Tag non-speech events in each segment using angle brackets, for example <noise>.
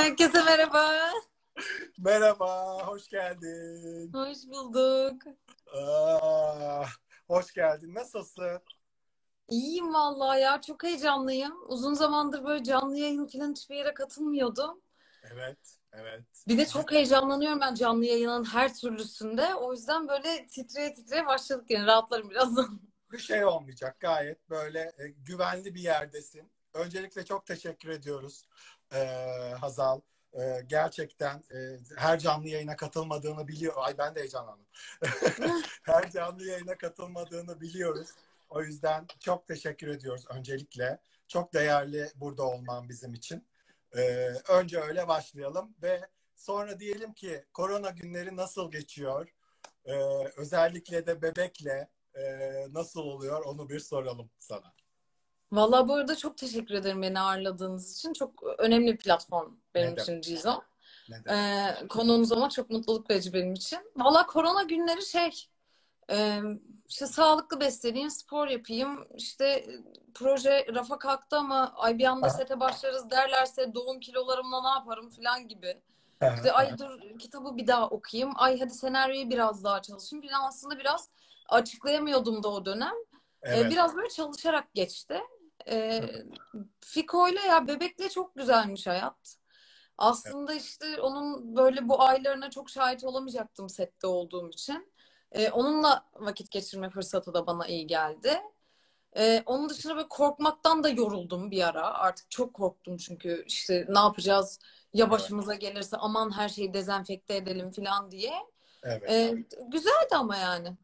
Herkese merhaba. merhaba, hoş geldin. Hoş bulduk. Aa, hoş geldin. Nasılsın? İyiyim vallahi ya. Çok heyecanlıyım. Uzun zamandır böyle canlı yayın falan hiçbir yere katılmıyordum. Evet, evet. Bir de çok heyecanlanıyorum ben canlı yayının her türlüsünde. O yüzden böyle titreye titreye başladık yani. Rahatlarım birazdan. <laughs> Bir şey olmayacak. Gayet böyle e, güvenli bir yerdesin. Öncelikle çok teşekkür ediyoruz e, Hazal. E, gerçekten e, her canlı yayına katılmadığını biliyor. Ay ben de heyecanlandım. <laughs> her canlı yayına katılmadığını biliyoruz. O yüzden çok teşekkür ediyoruz öncelikle. Çok değerli burada olman bizim için. E, önce öyle başlayalım ve sonra diyelim ki korona günleri nasıl geçiyor? E, özellikle de bebekle e, nasıl oluyor onu bir soralım sana. Vallahi bu arada çok teşekkür ederim beni ağırladığınız için. Çok önemli bir platform benim Ne için Cizo. Ne demek? Ee, konuğunuz olmak çok mutluluk verici benim için. Valla korona günleri şey e, işte sağlıklı besleneyim, spor yapayım. İşte proje rafa kalktı ama ay bir anda sete başlarız derlerse doğum kilolarımla ne yaparım falan gibi. İşte ay dur kitabı bir daha okuyayım. Ay hadi senaryoyu biraz daha çalışayım. Bir aslında biraz açıklayamıyordum da o dönem. Ee, Evet. biraz böyle çalışarak geçti. Ee, Fiko'yla ya bebekle çok güzelmiş hayat. Aslında işte onun böyle bu aylarına çok şahit olamayacaktım sette olduğum için. Ee, onunla vakit geçirme fırsatı da bana iyi geldi. Ee, onun dışında böyle korkmaktan da yoruldum bir ara. Artık çok korktum çünkü işte ne yapacağız ya başımıza gelirse aman her şeyi dezenfekte edelim falan diye. Evet. Ee, güzeldi ama yani.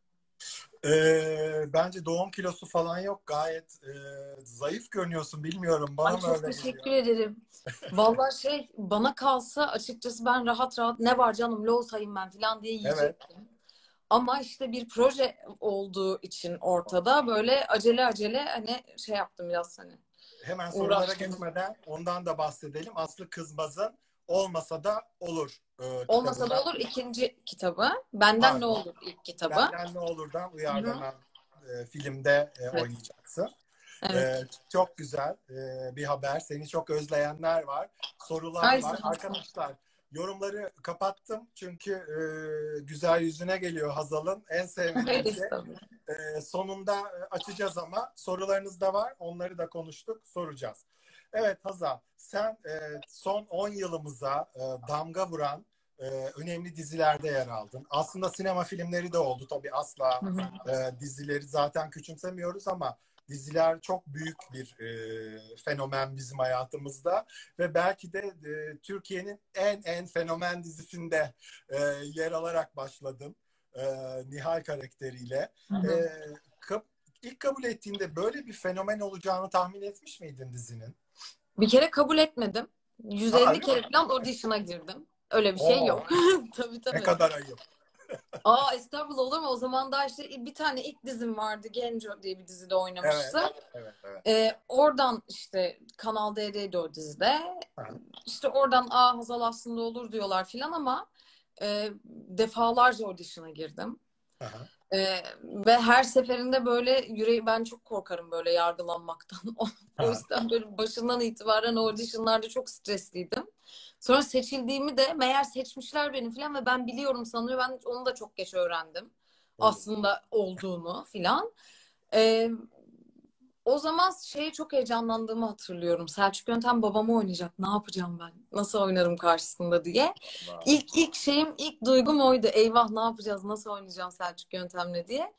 Ee, bence doğum kilosu falan yok. Gayet e, zayıf görünüyorsun. Bilmiyorum. Bana Ay mı çok öyle teşekkür geliyor? ederim. Vallahi şey bana kalsa açıkçası ben rahat rahat ne var canım loğusayım ben falan diye yiyecektim. Ama işte bir proje olduğu için ortada böyle acele acele hani şey yaptım biraz hani. Hemen sorulara geçmeden ondan da bahsedelim. Aslı Kızmaz'ın olmasa da olur. E, Olmasa da olur ikinci kitabı. Benden Ha. ne olur ilk kitabı. Benden ne olurdan uyarlanan e, filmde e, Evet. oynayacaksın. Evet. Ee, çok güzel ee, bir haber. Seni çok özleyenler var. Sorular Ay, var. Arkadaşlar yorumları kapattım. Çünkü e, güzel yüzüne geliyor Hazal'ın. En sevdiğim şey. Ee, sonunda e, açacağız ama sorularınız da var. Onları da konuştuk. Soracağız. Evet Hazal sen e, son 10 yılımıza e, damga vuran e, önemli dizilerde yer aldın. Aslında sinema filmleri de oldu. Tabii asla e, dizileri zaten küçümsemiyoruz ama diziler çok büyük bir e, fenomen bizim hayatımızda ve belki de e, Türkiye'nin en en fenomen dizisinde e, yer alarak başladım e, Nihal karakteriyle. Hı hı. E, ilk kabul ettiğinde böyle bir fenomen olacağını tahmin etmiş miydin dizinin? Bir kere kabul etmedim. 150 Aa, kere falan audition'a girdim. Öyle bir şey Oo. yok. <laughs> tabii tabii. Ne kadar ayıp. Aa estağfurullah olur mu? O zaman daha işte bir tane ilk dizim vardı. Genco diye bir dizide oynamıştı. Evet, evet. Ee, oradan işte Kanal D'deydi o dizide. Ha. İşte oradan aa Hazal aslında olur diyorlar filan ama e, defalarca audition'a girdim. Aha. Ee, ve her seferinde böyle yüreği ben çok korkarım böyle yargılanmaktan. <laughs> o yüzden böyle başından itibaren auditionlarda çok stresliydim. Sonra seçildiğimi de meğer seçmişler beni filan ve ben biliyorum sanıyor. Ben onu da çok geç öğrendim. Aslında olduğunu filan. Ee, o zaman şeye çok heyecanlandığımı hatırlıyorum. Selçuk Yöntem babamı oynayacak. Ne yapacağım ben? Nasıl oynarım karşısında diye. Wow. İlk ilk şeyim, ilk duygum oydu. Eyvah ne yapacağız? Nasıl oynayacağım Selçuk Yöntem'le diye.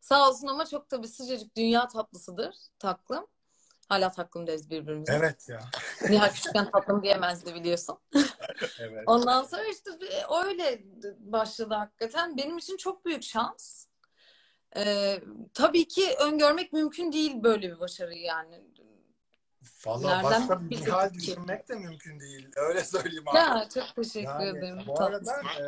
Sağ olsun ama çok tabii sıcacık dünya tatlısıdır taklım. Hala taklım deriz birbirimize. Evet ya. <laughs> Nihal küçükken tatlım diyemezdi biliyorsun. <laughs> Evet. Ondan sonra işte öyle başladı hakikaten. Benim için çok büyük şans. Ee, tabii ki öngörmek mümkün değil böyle bir başarıyı yani. Valla başka bir ki? düşünmek de mümkün değil. Öyle söyleyeyim abi. Ya çok teşekkür Yani ederim. bu arada e,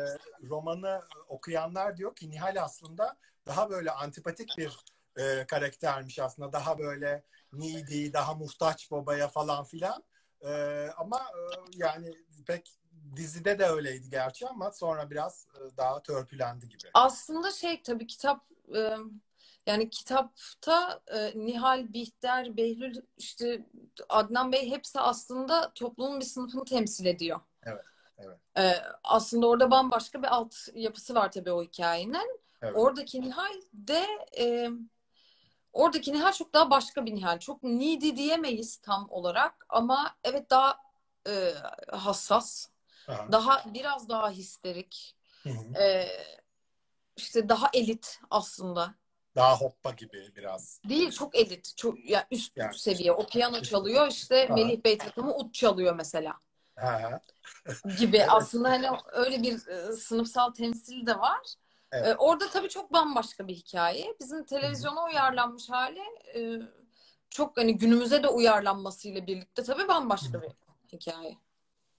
romanı okuyanlar diyor ki Nihal aslında daha böyle antipatik bir e, karaktermiş aslında. Daha böyle needy, daha muhtaç babaya falan filan. E, ama e, yani pek dizide de öyleydi gerçi ama sonra biraz daha törpülendi gibi. Aslında şey tabii kitap e, Yani kitapta e, Nihal, Bihter, Behlül, işte Adnan Bey hepsi aslında toplumun bir sınıfını temsil ediyor. Evet, evet. E, aslında orada bambaşka bir alt yapısı var tabii o hikayenin. Evet. Oradaki Nihal de e, oradaki Nihal çok daha başka bir Nihal. Çok needy diyemeyiz tam olarak ama evet daha e, hassas, Aha. daha biraz daha histerik, Hı hı. e, işte daha elit aslında. Daha hoppa gibi biraz. Değil çok elit. Çok ya üst Yani. seviye. O piyano çalıyor işte Aha. Melih Bey takımı ut çalıyor mesela Ha, gibi. Evet. Aslında hani öyle bir e, sınıfsal temsil de var. Evet. E, orada tabii çok bambaşka bir hikaye. Bizim televizyona uyarlanmış hali e, çok hani günümüze de uyarlanmasıyla birlikte tabii bambaşka bir hikaye.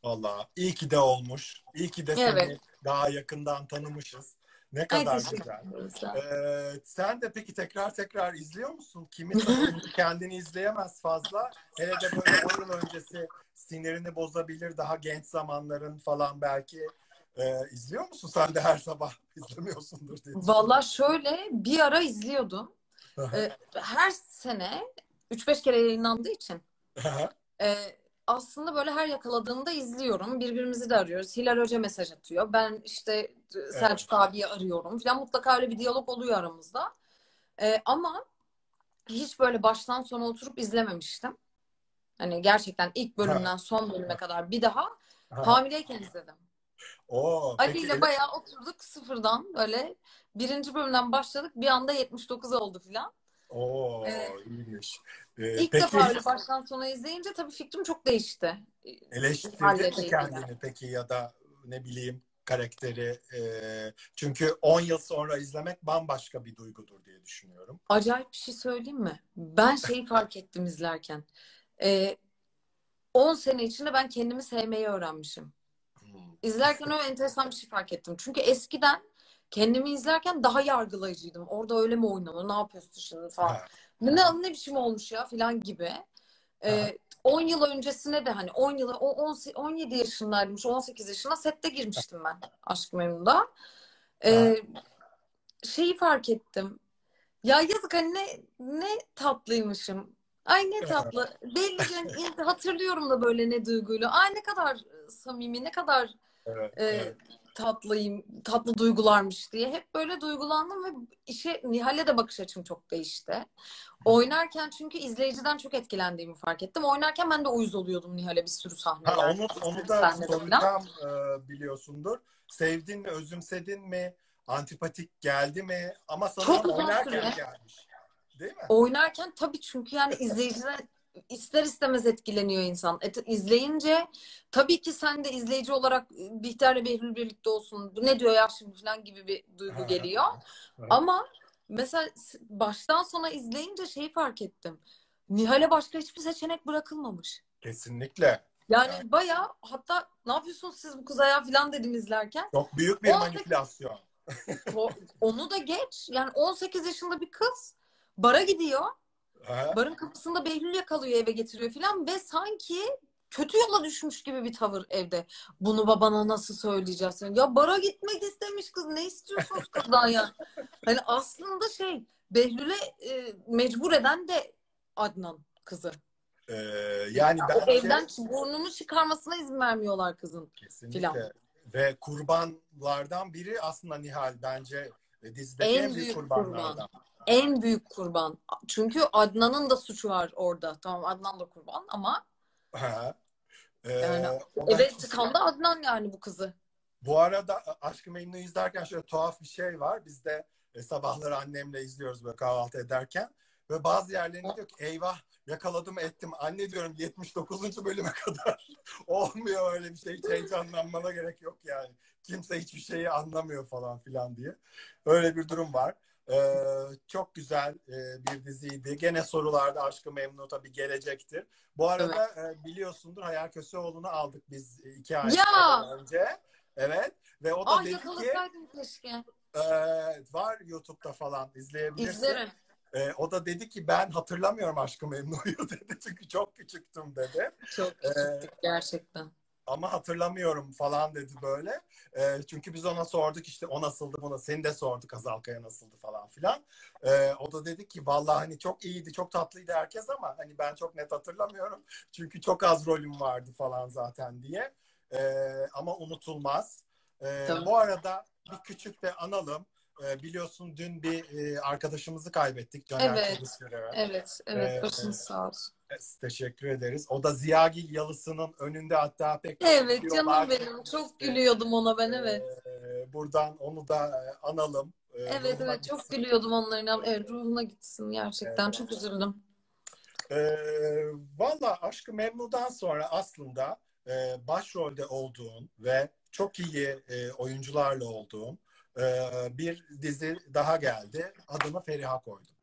Valla iyi ki de olmuş. İyi ki de seni Evet. daha yakından tanımışız. Ne Ay kadar teşekkür güzel. Ee, sen de peki tekrar tekrar izliyor musun? Kimi <laughs> kendini izleyemez fazla. Hele de böyle 10 yıl öncesi sinirini bozabilir daha genç zamanların falan belki. Ee, izliyor musun sen de her sabah? <laughs> İzlemiyorsundur diye. Valla şöyle bir ara izliyordum. düşünüyorum. E, her sene 3-5 kere yayınlandığı için e, aslında böyle her yakaladığımda izliyorum. Birbirimizi de arıyoruz. Hilal Hoca mesaj atıyor. Ben işte Selçuk abiyi arıyorum falan. Mutlaka öyle bir diyalog oluyor aramızda. E, ama hiç böyle baştan sona oturup izlememiştim. Hani gerçekten ilk bölümden son bölüme kadar bir daha hamileyken izledim. Oo, Ali peki ile bayağı oturduk sıfırdan böyle birinci bölümden başladık bir anda 79 oldu filan. Oo, Evet. iyiymiş. Ee, İlk peki defa öyle baştan sona izleyince tabii fikrim çok değişti. eleştirdin mi kendini peki ya da ne bileyim karakteri? e, çünkü 10 yıl sonra izlemek bambaşka bir duygudur diye düşünüyorum. Acayip bir şey söyleyeyim mi? Ben şeyi <laughs> fark ettim izlerken. Ee, 10 sene içinde ben kendimi sevmeyi öğrenmişim. Hmm. İzlerken öyle enteresan bir şey fark ettim. Çünkü eskiden kendimi izlerken daha yargılayıcıydım. Orada öyle mi oynanır? Ne yapıyorsun şimdi falan. Bu ne, ne biçim olmuş ya falan gibi. Ee, 10 yıl öncesine de hani 10 yılı o 10 17 yaşındaydım. 18 yaşına sette girmiştim ben Aşk Memnu'da. Ee, şeyi fark ettim. Ya yazık hani ne, ne tatlıymışım. Ay ne tatlı. Belli ki hani hatırlıyorum da böyle ne duyguyla. Ay ne kadar samimi, ne kadar evet, e, evet. Tatlıyım, tatlı duygularmış diye hep böyle duygulandım ve işe Nihal'e de bakış açım çok değişti. Oynarken çünkü izleyiciden çok etkilendiğimi fark ettim. Oynarken ben de uyuz oluyordum Nihal'e bir sürü sahnelerde. Ha, onu, onu da soracağım e, biliyorsundur. Sevdin mi, özümsedin mi? Antipatik geldi mi? Ama sanırım Çok oynarken süre. gelmiş. Değil mi? Oynarken tabii çünkü yani izleyiciden <laughs> ister istemez etkileniyor insan. Et, izleyince tabii ki sen de izleyici olarak Bihter'le Behlül birlikte olsun. Bu ne diyor ya şimdi falan gibi bir duygu Ha. geliyor. Evet. Ama mesela baştan sona izleyince şeyi fark ettim. Nihal'e başka hiçbir seçenek bırakılmamış. Kesinlikle. Yani bayağı hatta ne yapıyorsunuz siz bu kıza ya falan dedim izlerken. Çok büyük bir 18 manipülasyon. Onu da geç. Yani 18 yaşında bir kız bara gidiyor. Barın kapısında Behlül yakalıyor eve getiriyor falan ve sanki kötü yola düşmüş gibi bir tavır evde. Bunu babana nasıl söyleyeceğiz? Ya bara gitmek istemiş kız. Ne istiyorsunuz kızdan ya? Hani aslında şey Behlül'e e, mecbur eden de Adnan kızı. Ee, yani O bence evden burnunu çıkarmasına izin vermiyorlar kızın. kesinlikle filan. ve kurbanlardan biri aslında Nihal bence e, dizideki En en, büyük büyük kurbanlardan. En büyük kurban. Çünkü Adnan'ın da suçu var orada. Tamam Adnan da kurban ama Ha. Ee, Yani da eve çok- tıkandı Adnan yani bu kızı. Bu arada Aşk-ı Memnu izlerken şöyle tuhaf bir şey var. Biz de e, sabahları annemle izliyoruz böyle kahvaltı ederken. Ve bazı yerlerinde diyor ki eyvah yakaladım ettim. Anne diyorum 79. bölüme kadar <laughs> olmuyor öyle bir şey. Hiç heyecanlanmana gerek yok yani. Kimse hiçbir şeyi anlamıyor falan filan diye. Öyle bir durum var. Ee, çok güzel e, bir diziydi. Gene sorularda Aşk-ı Memnu tabii gelecektir. Bu arada e, biliyorsundur Hayal Köseoğlu'nu aldık biz e, iki ay önce. Evet. Ve o da Ah dedi ki keşke. e, var YouTube'da falan izleyebilirsin. İzlerim. E, o da dedi ki ben hatırlamıyorum Aşk-ı Memnu'yu <laughs> dedi. Çünkü çok küçüktüm dedi. Çok Ee, küçüktük gerçekten. Ama hatırlamıyorum falan dedi böyle. E, çünkü biz ona sorduk işte o nasıldı buna. Seni de sorduk Azalkaya nasıldı falan filan. E, o da dedi ki vallahi hani çok iyiydi, çok tatlıydı herkes ama hani ben çok net hatırlamıyorum. Çünkü çok az rolüm vardı falan zaten diye. E, ama unutulmaz. E, bu arada bir küçük de analım. E, biliyorsun dün bir e, arkadaşımızı kaybettik. Caner Evet. Evet, evet. Ee, Başınız sağ olsun. Evet, Teşekkür ederiz. O da Ziyagil Yalısı'nın önünde hatta pek Evet, canım benim. Çok gülüyordum ona ben, evet. Ee, buradan onu da e, analım. Ee, Evet, evet. Çok gitsin. gülüyordum onların. Evet, ruhuna gitsin gerçekten. Evet. Çok üzüldüm. Ee, Valla Aşkı Memnu'dan sonra aslında e, başrolde olduğun ve çok iyi e, oyuncularla olduğun e, bir dizi daha geldi. Adını Feriha koydum.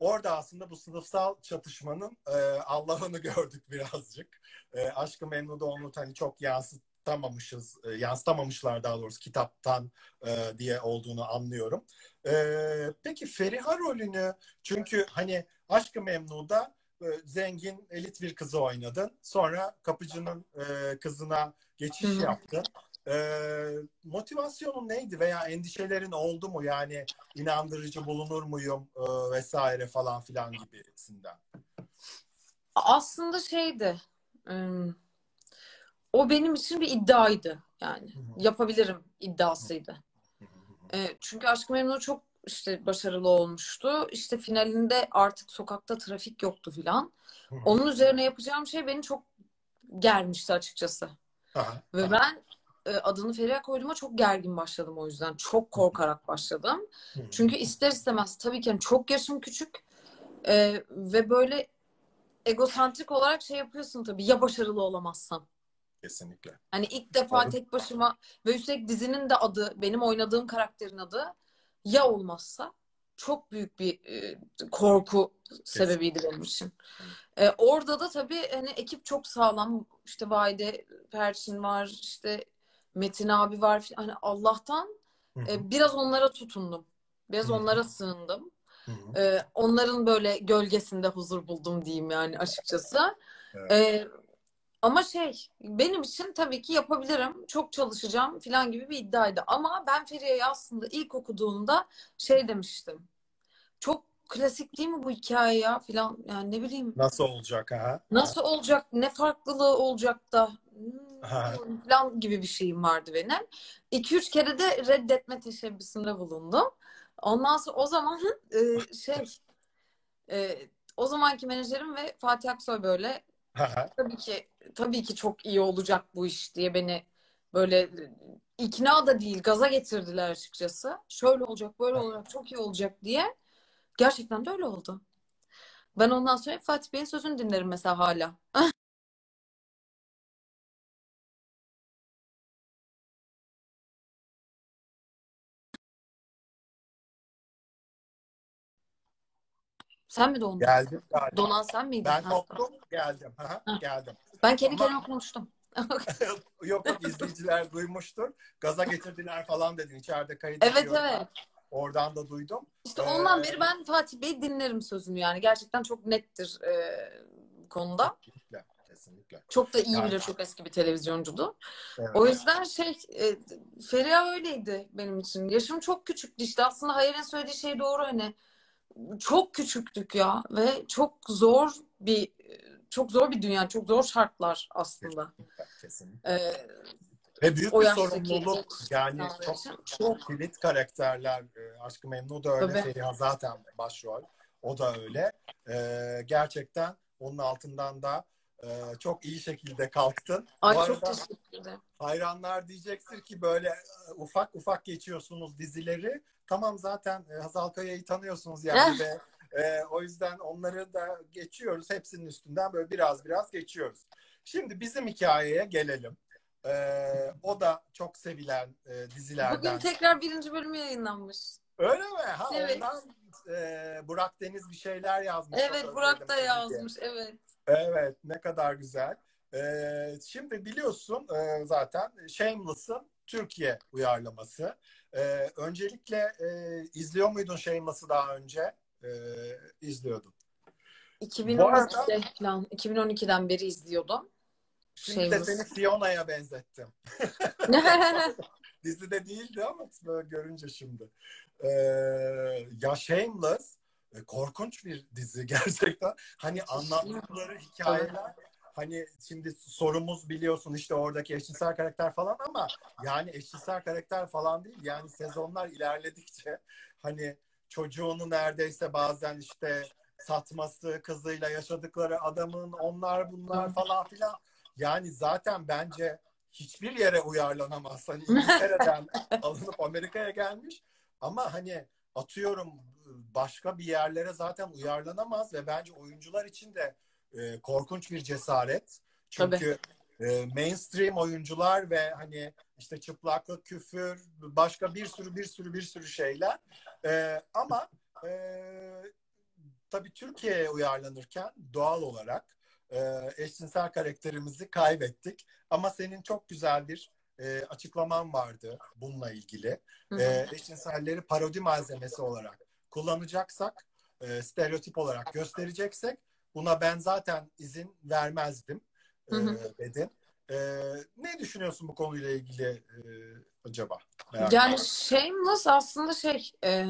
Orada aslında bu sınıfsal çatışmanın e, Allah'ını <laughs> gördük birazcık. E, Aşkı Memnu'da onu hani çok yansıtamamışız, e, yansıtamamışlar daha doğrusu kitaptan e, diye olduğunu anlıyorum. E, peki Feriha rolünü çünkü hani Aşkı Memnu'da e, zengin elit bir kızı oynadın. Sonra kapıcının e, kızına geçiş yaptın. E, motivasyonun neydi veya endişelerin oldu mu? Yani inandırıcı bulunur muyum e, vesaire falan filan gibisinden. Aslında şeydi. O benim için bir iddiaydı yani. Yapabilirim iddiasıydı. E, çünkü Aşk-ı Memnu çok işte başarılı olmuştu. İşte finalinde artık sokakta trafik yoktu filan. Onun üzerine yapacağım şey beni çok germişti açıkçası. Aha, Ve aha. ben adını Feriha koyduğuma çok gergin başladım o yüzden. Çok korkarak başladım. Çünkü ister istemez tabii ki hani çok yaşım küçük e, ve böyle egosantrik olarak şey yapıyorsun tabii ya başarılı olamazsam. Kesinlikle. Hani ilk defa Doğru. tek başıma ve üstelik dizinin de adı, benim oynadığım karakterin adı ya olmazsa çok büyük bir e, korku sebebiydi benim için. E, orada da tabii hani ekip çok sağlam. İşte Vahide Perçin var, işte Metin abi var. filan. Hani Allah'tan Hı hı, e, biraz onlara tutundum. Biraz Hı hı. onlara sığındım. hı. E, onların böyle gölgesinde huzur buldum diyeyim yani açıkçası. Evet. E, ama şey benim için tabii ki yapabilirim. Çok çalışacağım falan gibi bir iddiaydı. Ama ben Feriye'yi aslında ilk okuduğumda şey demiştim. Çok klasik değil mi bu hikaye ya falan. Yani ne bileyim Nasıl olacak ha? nasıl olacak, ne farklılığı olacak da. Hmm, falan gibi bir şeyim vardı benim. 2-3 kere de reddetme teşebbüsünde bulundum. Ondan sonra o zaman e, şey e, o zamanki menajerim ve Fatih Aksoy böyle tabii ki tabii ki çok iyi olacak bu iş diye beni böyle ikna da değil gaza getirdiler açıkçası. Şöyle olacak, böyle olacak, çok iyi olacak diye. Gerçekten de öyle oldu. Ben ondan sonra Fatih Bey'in sözünü dinlerim mesela hala. <laughs> Sen mi dondun? Geldim galiba. Donan sen miydin? Ben koptum geldim. Ha, Ha. geldim. Ben kendi Ama- kendime konuştum. <laughs> <laughs> yok yok izleyiciler duymuştur. Gaza getirdiler falan dedin. İçeride kayıt Evet evet. Oradan da duydum. İşte Ee, ondan beri ben Fatih Bey'i dinlerim sözünü yani. Gerçekten çok nettir e, konuda. Kesinlikle. Kesinlikle. Çok da iyi Yani- bilir. Çok eski bir televizyoncudu. Evet. O yüzden şey e, Feriha öyleydi benim için. Yaşım çok küçüktü işte. Aslında Hayal'in söylediği şey doğru hani. Çok küçüktük ya ve çok zor bir çok zor bir dünya, çok zor şartlar aslında. Kesinlikle. Ee, Ve büyük o bir sorumluluk. Yani çok için çok kilit karakterler. E, Aşkı Memnu da öyle. Tabii. Feriha zaten başrol. O da öyle. E, gerçekten onun altından da e, çok iyi şekilde kalktın. Ay Bu çok teşekkür ederim. hayranlar diyecektir ki böyle e, ufak ufak geçiyorsunuz dizileri. Tamam zaten e, Hazal Kaya'yı tanıyorsunuz yani ve e, o yüzden onları da geçiyoruz. Hepsinin üstünden böyle biraz biraz geçiyoruz. Şimdi bizim hikayeye gelelim. E, o da çok sevilen e, dizilerden. Bugün tekrar birinci bölümü yayınlanmış. Öyle mi? Ha, Evet. Ondan e, Burak Deniz bir şeyler yazmış. Evet Burak da yazmış. Evet. Evet ne kadar güzel. Ee, şimdi biliyorsun e, zaten Shameless'ın Türkiye uyarlaması. Ee, öncelikle e, izliyor muydun Shameless'ı daha önce? Ee, izliyordum. 2012'de falan 2012'den beri izliyordum. Şimdi şeyimiz. de seni Fiona'ya benzettim. <laughs> Dizide değildi ama böyle görünce şimdi. Ee, ya Shameless korkunç bir dizi <laughs> gerçekten. Hani anlattıkları hikayeler hani şimdi sorumuz biliyorsun işte oradaki eşcinsel karakter falan ama yani eşcinsel karakter falan değil. Yani sezonlar ilerledikçe hani çocuğunu neredeyse bazen işte satması, kızıyla yaşadıkları adamın onlar bunlar falan filan. Yani zaten bence hiçbir yere uyarlanamaz. Hani İngiltere'den <laughs> alınıp Amerika'ya gelmiş ama hani atıyorum başka bir yerlere zaten uyarlanamaz ve bence oyuncular için de e, korkunç bir cesaret. Çünkü e, mainstream oyuncular ve hani işte çıplaklık, küfür, başka bir sürü bir sürü bir sürü şeyler. E, ama e, tabii Türkiye'ye uyarlanırken doğal olarak e, eşcinsel karakterimizi kaybettik. Ama senin çok güzel bir e, açıklaman vardı bununla ilgili. E, eşcinselleri parodi malzemesi olarak kullanacaksak, e, stereotip olarak göstereceksek buna ben zaten izin vermezdim e, dedin. E, ne düşünüyorsun bu konuyla ilgili e, acaba? Merak yani Shameless aslında şey e,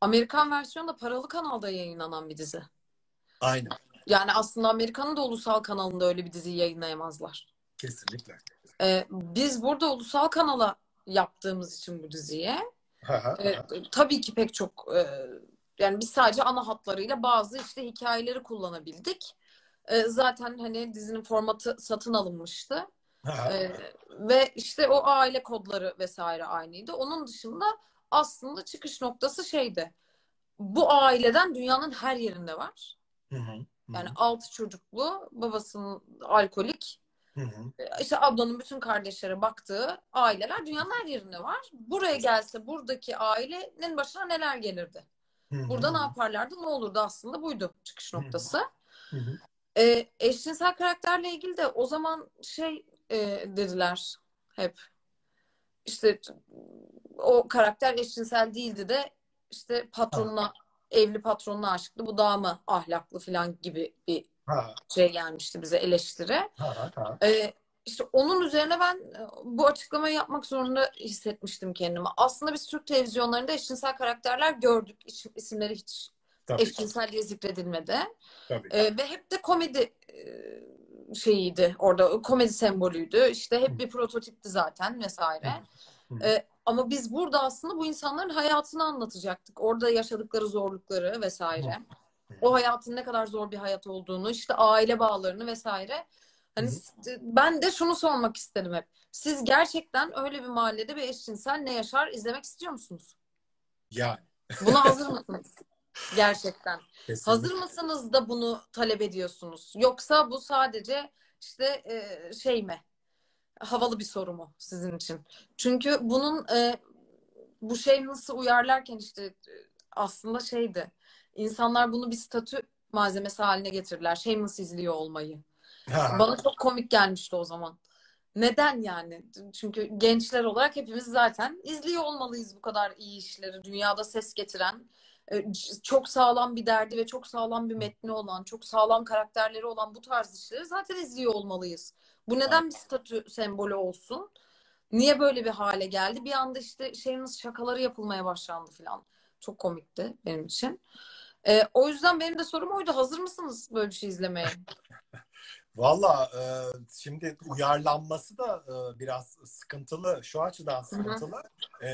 Amerikan versiyonu da paralı kanalda yayınlanan bir dizi. Aynen. Yani aslında Amerika'nın da ulusal kanalında öyle bir diziyi yayınlayamazlar. Kesinlikle. Ee, biz burada ulusal kanala yaptığımız için bu diziye e, tabii ki pek çok e, yani biz sadece ana hatlarıyla bazı işte hikayeleri kullanabildik. E, zaten hani dizinin formatı satın alınmıştı. e, ve işte o aile kodları vesaire aynıydı. Onun dışında aslında çıkış noktası şeydi. Bu aileden dünyanın her yerinde var. Hı hı. Yani altı çocuklu, babasının alkolik. Hı hı. İşte ablanın bütün kardeşlere baktığı aileler dünyanın her yerinde var. Buraya gelse buradaki ailenin başına neler gelirdi? Hı. Burada ne yaparlardı? Ne olurdu aslında buydu çıkış noktası. Hı hı. Ee, eşcinsel karakterle ilgili de o zaman şey e, dediler hep. İşte o karakter eşcinsel değildi de işte patronuna evli patronuna aşıktı. Bu daha mı ahlaklı falan gibi bir Ha. şey gelmişti bize eleştiri. Ha, ha. Ee, işte onun üzerine ben e, bu açıklamayı yapmak zorunda hissetmiştim kendimi. Aslında biz Türk televizyonlarında eşcinsel karakterler gördük. İs- isimleri hiç Tabii. eşcinsel diye zikredilmedi. Tabii. Ee, ve hep de komedi e, şeyiydi orada. Komedi sembolüydü. İşte hep bir prototipti zaten vesaire. Hı hı. Ee, ama biz burada aslında bu insanların hayatını anlatacaktık. Orada yaşadıkları zorlukları vesaire. O hayatın ne kadar zor bir hayat olduğunu, işte aile bağlarını vesaire. Hani Hı. s- ben de şunu sormak isterim hep. Siz gerçekten öyle bir mahallede bir eşcinsel ne yaşar izlemek istiyor musunuz? Yani. Buna hazır <laughs> mısınız? Gerçekten. kesinlikle. Hazır mısınız da bunu talep ediyorsunuz? Yoksa bu sadece işte e, şey mi? Havalı bir soru mu sizin için? Çünkü bunun e, bu şey nasıl uyarlarken işte e, aslında şeydi. İnsanlar bunu bir statü malzemesi haline getirdiler. Nasıl izliyor olmayı. Ha. Bana çok komik gelmişti o zaman. Neden yani? Çünkü gençler olarak hepimiz zaten izliyor olmalıyız bu kadar iyi işleri. Dünyada ses getiren, e, çok sağlam bir derdi ve çok sağlam bir metni olan, çok sağlam karakterleri olan bu tarz işleri zaten izliyor olmalıyız. Bu neden bir statü sembolü olsun? Niye böyle bir hale geldi? Bir anda işte şeyimiz şakaları yapılmaya başlandı falan. Çok komikti benim için. E, o yüzden benim de sorum oydu. Hazır mısınız böyle bir şey izlemeye? <laughs> Valla e, şimdi uyarlanması da e, biraz sıkıntılı. Şu açıdan sıkıntılı. E,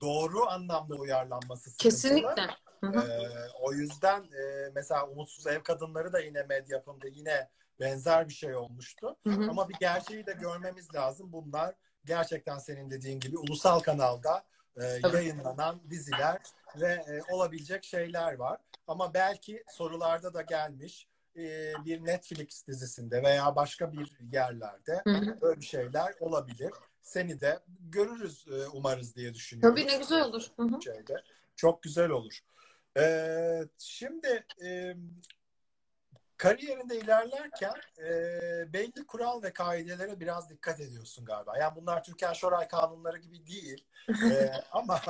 doğru anlamda uyarlanması sıkıntılı. Kesinlikle. Hı hı. E, o yüzden e, mesela Umutsuz Ev Kadınları da yine medya yapımda yine benzer bir şey olmuştu. Hı hı. Ama bir gerçeği de görmemiz lazım. Bunlar gerçekten senin dediğin gibi ulusal kanalda e, Tabii. yayınlanan diziler ve e, olabilecek şeyler var. Ama belki sorularda da gelmiş e, bir Netflix dizisinde veya başka bir yerlerde Hı hı. böyle şeyler olabilir. Seni de görürüz e, umarız diye düşünüyorum. Tabii ne güzel olur. Şeyde. Çok güzel olur. Ee, şimdi e, kariyerinde ilerlerken e, belli kural ve kaidelere biraz dikkat ediyorsun galiba. Yani bunlar Türkan Şoray kanunları gibi değil. E, <laughs> ama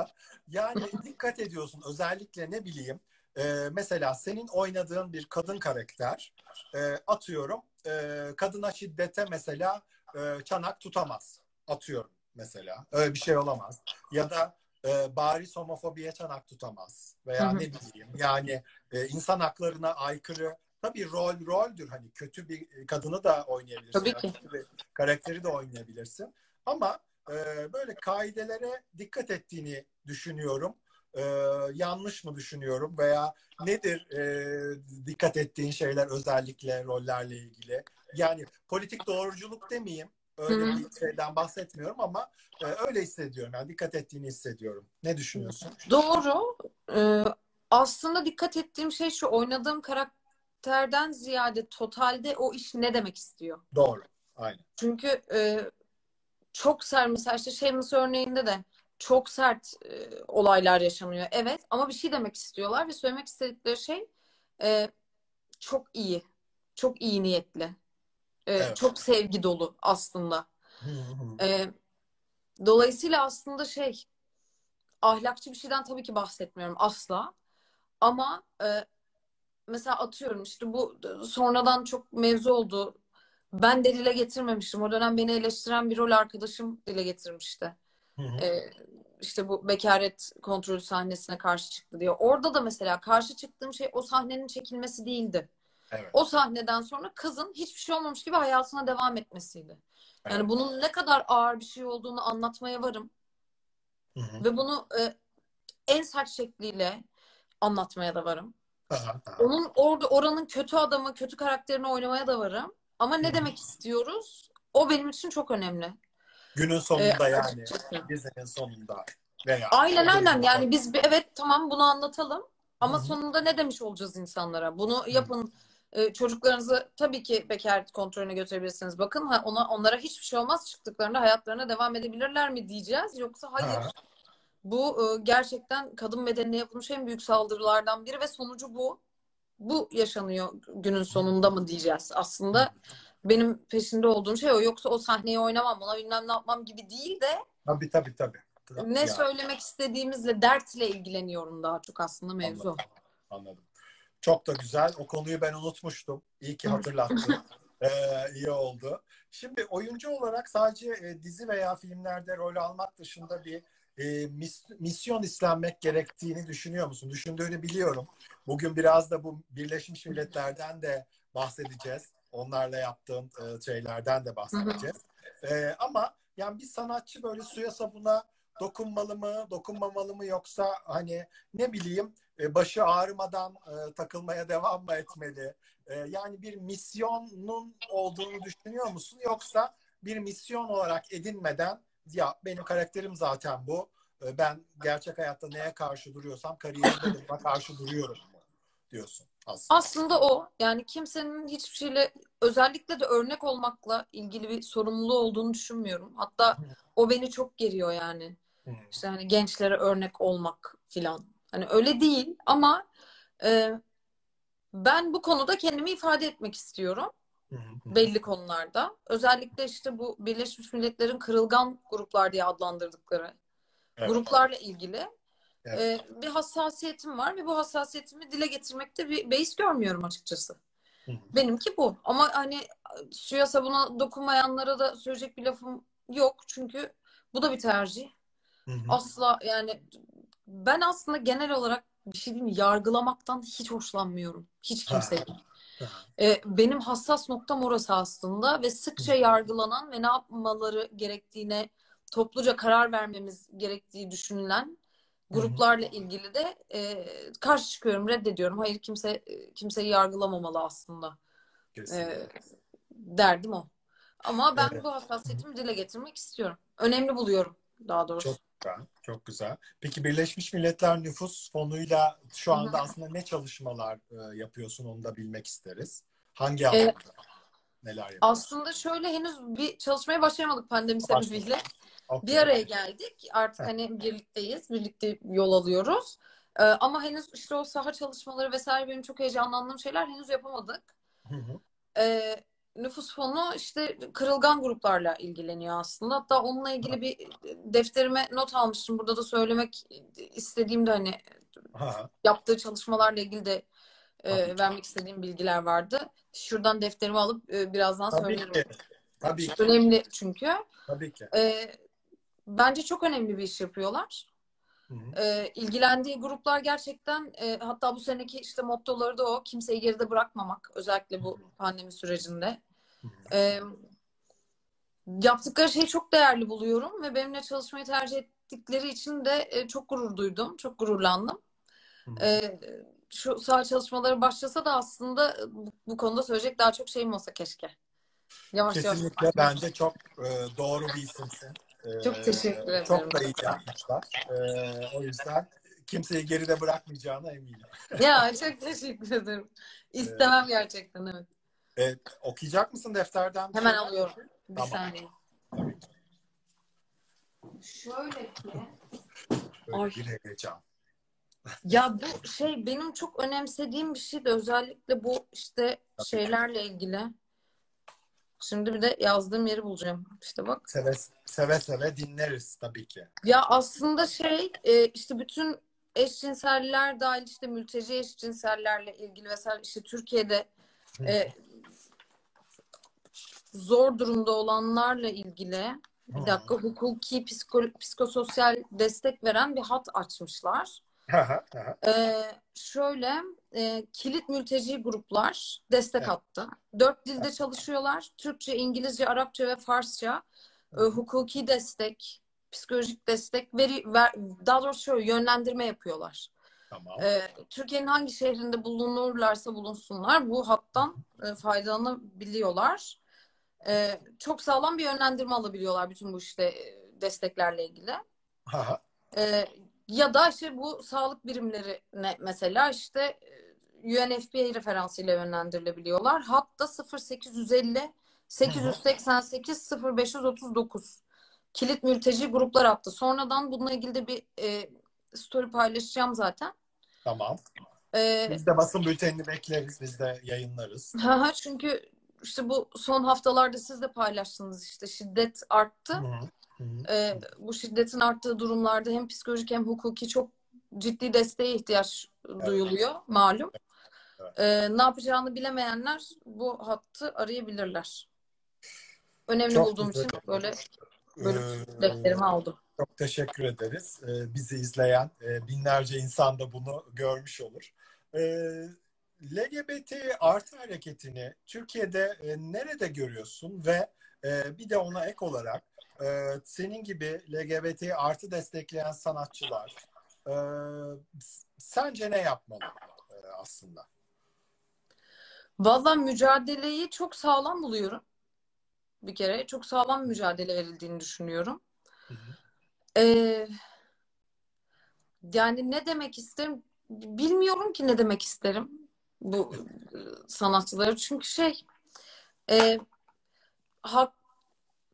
yani dikkat ediyorsun. Özellikle ne bileyim e, mesela senin oynadığın bir kadın karakter e, atıyorum e, kadına şiddete mesela e, çanak tutamaz. Atıyorum mesela. Öyle bir şey olamaz. Ya da e, bariz homofobiye çanak tutamaz. Veya ne bileyim yani e, insan haklarına aykırı tabii rol roldür hani kötü bir kadını da oynayabilirsin. Tabii ki. kötü bir karakteri de oynayabilirsin. Ama e, böyle kaidelere dikkat ettiğini düşünüyorum. E, yanlış mı düşünüyorum veya nedir e, dikkat ettiğin şeyler özellikle rollerle ilgili? Yani politik doğruculuk demeyeyim. Öyle Hı hı. bir şeyden bahsetmiyorum ama e, öyle hissediyorum. Yani dikkat ettiğini hissediyorum. Ne düşünüyorsun? Doğru. Ee, aslında dikkat ettiğim şey şu oynadığım karakterden ziyade totalde o iş ne demek istiyor? Doğru. Aynen. Çünkü e, çok sert mesela işte Shameless örneğinde de çok sert e, olaylar yaşanıyor. Evet ama bir şey demek istiyorlar ve söylemek istedikleri şey e, çok iyi. Çok iyi niyetli. E, Evet. Çok sevgi dolu aslında. E, dolayısıyla aslında şey ahlakçı bir şeyden tabii ki bahsetmiyorum asla. Ama e, mesela atıyorum işte bu sonradan çok mevzu oldu. Ben de dile getirmemiştim. O dönem beni eleştiren bir rol arkadaşım dile getirmişti. Hı hı. E, işte bu bekaret kontrolü sahnesine karşı çıktı diye. Orada da mesela karşı çıktığım şey o sahnenin çekilmesi değildi. Evet. O sahneden sonra kızın hiçbir şey olmamış gibi hayatına devam etmesiydi. Yani Evet. bunun ne kadar ağır bir şey olduğunu anlatmaya varım. Hı hı. Ve bunu e, en sert şekliyle anlatmaya da varım. Aha, aha. Onun orada oranın kötü adamı, kötü karakterini oynamaya da varım. Ama ne hı. demek istiyoruz? O benim için çok önemli. Günün E, sonunda yani açıkçası. dizinin sonunda veya Aynen aynen. Yani biz bir, evet tamam bunu anlatalım. Ama Hı hı. sonunda ne demiş olacağız insanlara? Bunu yapın. E, çocuklarınızı tabii ki bekaret kontrolüne götürebilirsiniz. Bakın ha, ona onlara hiçbir şey olmaz. Çıktıklarında hayatlarına devam edebilirler mi diyeceğiz. Yoksa hayır. Ha. Bu e, gerçekten kadın bedenine yapılmış en büyük saldırılardan biri ve sonucu bu. Bu yaşanıyor günün sonunda mı diyeceğiz. Aslında benim peşinde olduğum şey o. Yoksa o sahneyi oynamam, ona bilmem ne yapmam gibi değil de Tabii tabii tabii. ne Ya, söylemek istediğimizle, dertle ilgileniyorum daha çok aslında mevzu. Anladım. Anladım. Çok da güzel. O konuyu ben unutmuştum. İyi ki hatırlattın. <laughs> Ee, iyi oldu. Şimdi oyuncu olarak sadece e, dizi veya filmlerde rol almak dışında bir e, mis- misyon istenmek gerektiğini düşünüyor musun? Düşündüğünü biliyorum. Bugün biraz da bu Birleşmiş Milletler'den de bahsedeceğiz. Onlarla yaptığın e, şeylerden de bahsedeceğiz. E, ama yani bir sanatçı böyle suya sabuna dokunmalı mı, dokunmamalı mı yoksa hani ne bileyim e, başı ağrımadan e, takılmaya devam mı etmeli? E, yani bir misyonun olduğunu düşünüyor musun? Yoksa bir misyon olarak edinmeden ya benim karakterim zaten bu. E, ben gerçek hayatta neye karşı duruyorsam kariyerimde de karşı duruyorum diyorsun aslında. Aslında o. Yani kimsenin hiçbir şeyle özellikle de örnek olmakla ilgili bir sorumluluğu olduğunu düşünmüyorum. Hatta o beni çok geriyor yani. Hı. İşte hani gençlere örnek olmak filan. Hani öyle değil ama e, ben bu konuda kendimi ifade etmek istiyorum hı. belli konularda. Özellikle işte bu Birleşmiş Milletler'in kırılgan gruplar diye adlandırdıkları Evet. gruplarla ilgili Evet. e, bir hassasiyetim var ve bu hassasiyetimi dile getirmekte bir beis görmüyorum açıkçası. Hı. Benimki bu. Ama hani suya sabuna dokunmayanlara da söyleyecek bir lafım yok. Çünkü bu da bir tercih. Hı hı. Asla yani ben aslında genel olarak bir şey diyeyim mi? Yargılamaktan hiç hoşlanmıyorum. Hiç kimseyi. Ee, benim hassas noktam orası aslında ve sıkça yargılanan ve ne yapmaları gerektiğine topluca karar vermemiz gerektiği düşünülen gruplarla ilgili de e, karşı çıkıyorum, reddediyorum. Hayır kimse kimseyi yargılamamalı aslında. Kesinlikle. Ee, derdim o. Ama ben Evet. bu hassasiyetimi dile getirmek istiyorum. Önemli buluyorum daha doğrusu. Çok güzel, çok güzel. Peki Birleşmiş Milletler Nüfus Fonu'yla şu anda aslında ne çalışmalar e, yapıyorsun onu da bilmek isteriz. Hangi Ee, alanda neler yapıyorsun? Aslında şöyle henüz bir çalışmaya başlayamadık pandemi Başladık. sebebiyle. Okey. Bir araya geldik. Artık hani birlikteyiz. Birlikte yol alıyoruz. Ee, ama henüz işte o saha çalışmaları vesaire benim çok heyecanlandığım şeyler henüz yapamadık. Hı hı. Ee, nüfus fonu işte kırılgan gruplarla ilgileniyor aslında. Hatta onunla ilgili bir defterime not almıştım. Burada da söylemek istediğimde hani Ha, yaptığı çalışmalarla ilgili de e, vermek istediğim bilgiler vardı. Şuradan defterimi alıp e, birazdan tabii söylerim. ki. Tabii ki. Önemli çünkü. Tabii ki. E, bence çok önemli bir iş yapıyorlar. Hı hı. E, ilgilendiği gruplar gerçekten e, hatta bu seneki işte mottoları da o. Kimseyi geride bırakmamak. Özellikle bu pandemi sürecinde. Hı hı. E, yaptıkları şeyi çok değerli buluyorum ve benimle çalışmayı tercih ettikleri için de e, çok gurur duydum. Çok gururlandım. Hı hı. E, şu saha çalışmaları başlasa da aslında bu, bu konuda söyleyecek daha çok şeyim olsa keşke. Yavaş Kesinlikle yavaş. bence çok e, doğru bir isimsin. E, Çok teşekkür ederim. Çok da iyi yapmışlar. E, o yüzden kimseyi geride bırakmayacağına eminim. Ya çok teşekkür ederim. İstemem gerçekten evet. E, okuyacak mısın defterden? Hemen alıyorum. Bir Tamam. saniye. Şöyle ki Böyle Ay. bir heyecan. Ya bu şey benim çok önemsediğim bir şey de özellikle bu işte Tabii. şeylerle ilgili. Şimdi bir de yazdığım yeri bulacağım. İşte bak. Seve seve, seve dinleriz tabii ki. Ya aslında şey e, işte bütün eşcinseller dahil işte mülteci eşcinsellerle ilgili vesaire işte Türkiye'de e, zor durumda olanlarla ilgili bir dakika hukuki psiko, psikososyal destek veren bir hat açmışlar. Ee, şöyle e, kilit mülteci gruplar destek Evet. hattı. Dört dilde çalışıyorlar. Türkçe, İngilizce, Arapça ve Farsça. E, hukuki destek, psikolojik destek, veri, ver, daha doğrusu şöyle yönlendirme yapıyorlar. Tamam. E, Türkiye'nin hangi şehrinde bulunurlarsa bulunsunlar bu hattan e, faydalanabiliyorlar. E, çok sağlam bir yönlendirme alabiliyorlar bütün bu işte e, desteklerle ilgili. Ee, ya da işte bu sağlık birimlerine mesela işte e, UNFPA referansıyla yönlendirilebiliyorlar. Hatta 0850 888 0539 kilit mülteci gruplar hattı. Sonradan bununla ilgili de bir e, story paylaşacağım zaten. Tamam. E, Biz de basın bültenini bekleriz. Biz de yayınlarız. çünkü işte bu son haftalarda siz de paylaştınız işte şiddet arttı. Hı hı. Ee, bu şiddetin arttığı durumlarda hem psikolojik hem hukuki çok ciddi desteğe ihtiyaç duyuluyor malum. Evet. Ee, ne yapacağını bilemeyenler bu hattı arayabilirler. Önemli Çok bulduğum için böyle bölüp Ee, defterimi aldım. Çok teşekkür ederiz. Ee, bizi izleyen e, binlerce insan da bunu görmüş olur. Ee, LGBT artı hareketini Türkiye'de e, nerede görüyorsun ve e, bir de ona ek olarak e, senin gibi LGBT artı destekleyen sanatçılar e, sence ne yapmalı e, aslında? Vallahi mücadeleyi çok sağlam buluyorum. Bir kere çok sağlam mücadele verildiğini düşünüyorum. Hı hı. Ee, yani ne demek isterim? Bilmiyorum ki ne demek isterim bu e, sanatçıları. Çünkü şey e, hak,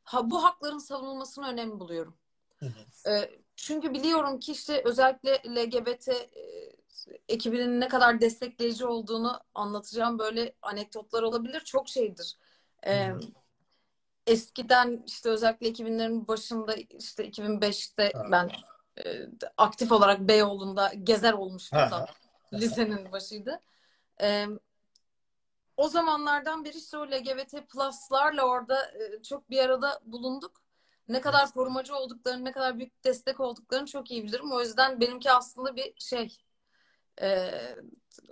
ha, bu hakların savunulmasını önemli buluyorum. Hı hı. E, çünkü biliyorum ki işte özellikle LGBT e, ekibinin ne kadar destekleyici olduğunu anlatacağım böyle anekdotlar olabilir. Çok şeydir. E, hı. eskiden işte özellikle 2000'lerin başında işte 2005'te Ha. ben e, aktif olarak Beyoğlu'nda gezer olmuştum Ha, da lisenin başıydı. E, o zamanlardan beri işte o LGBT plus'larla orada e, çok bir arada bulunduk. Ne kadar korumacı olduklarını, ne kadar büyük destek olduklarını çok iyi bilirim. O yüzden benimki aslında bir şey e,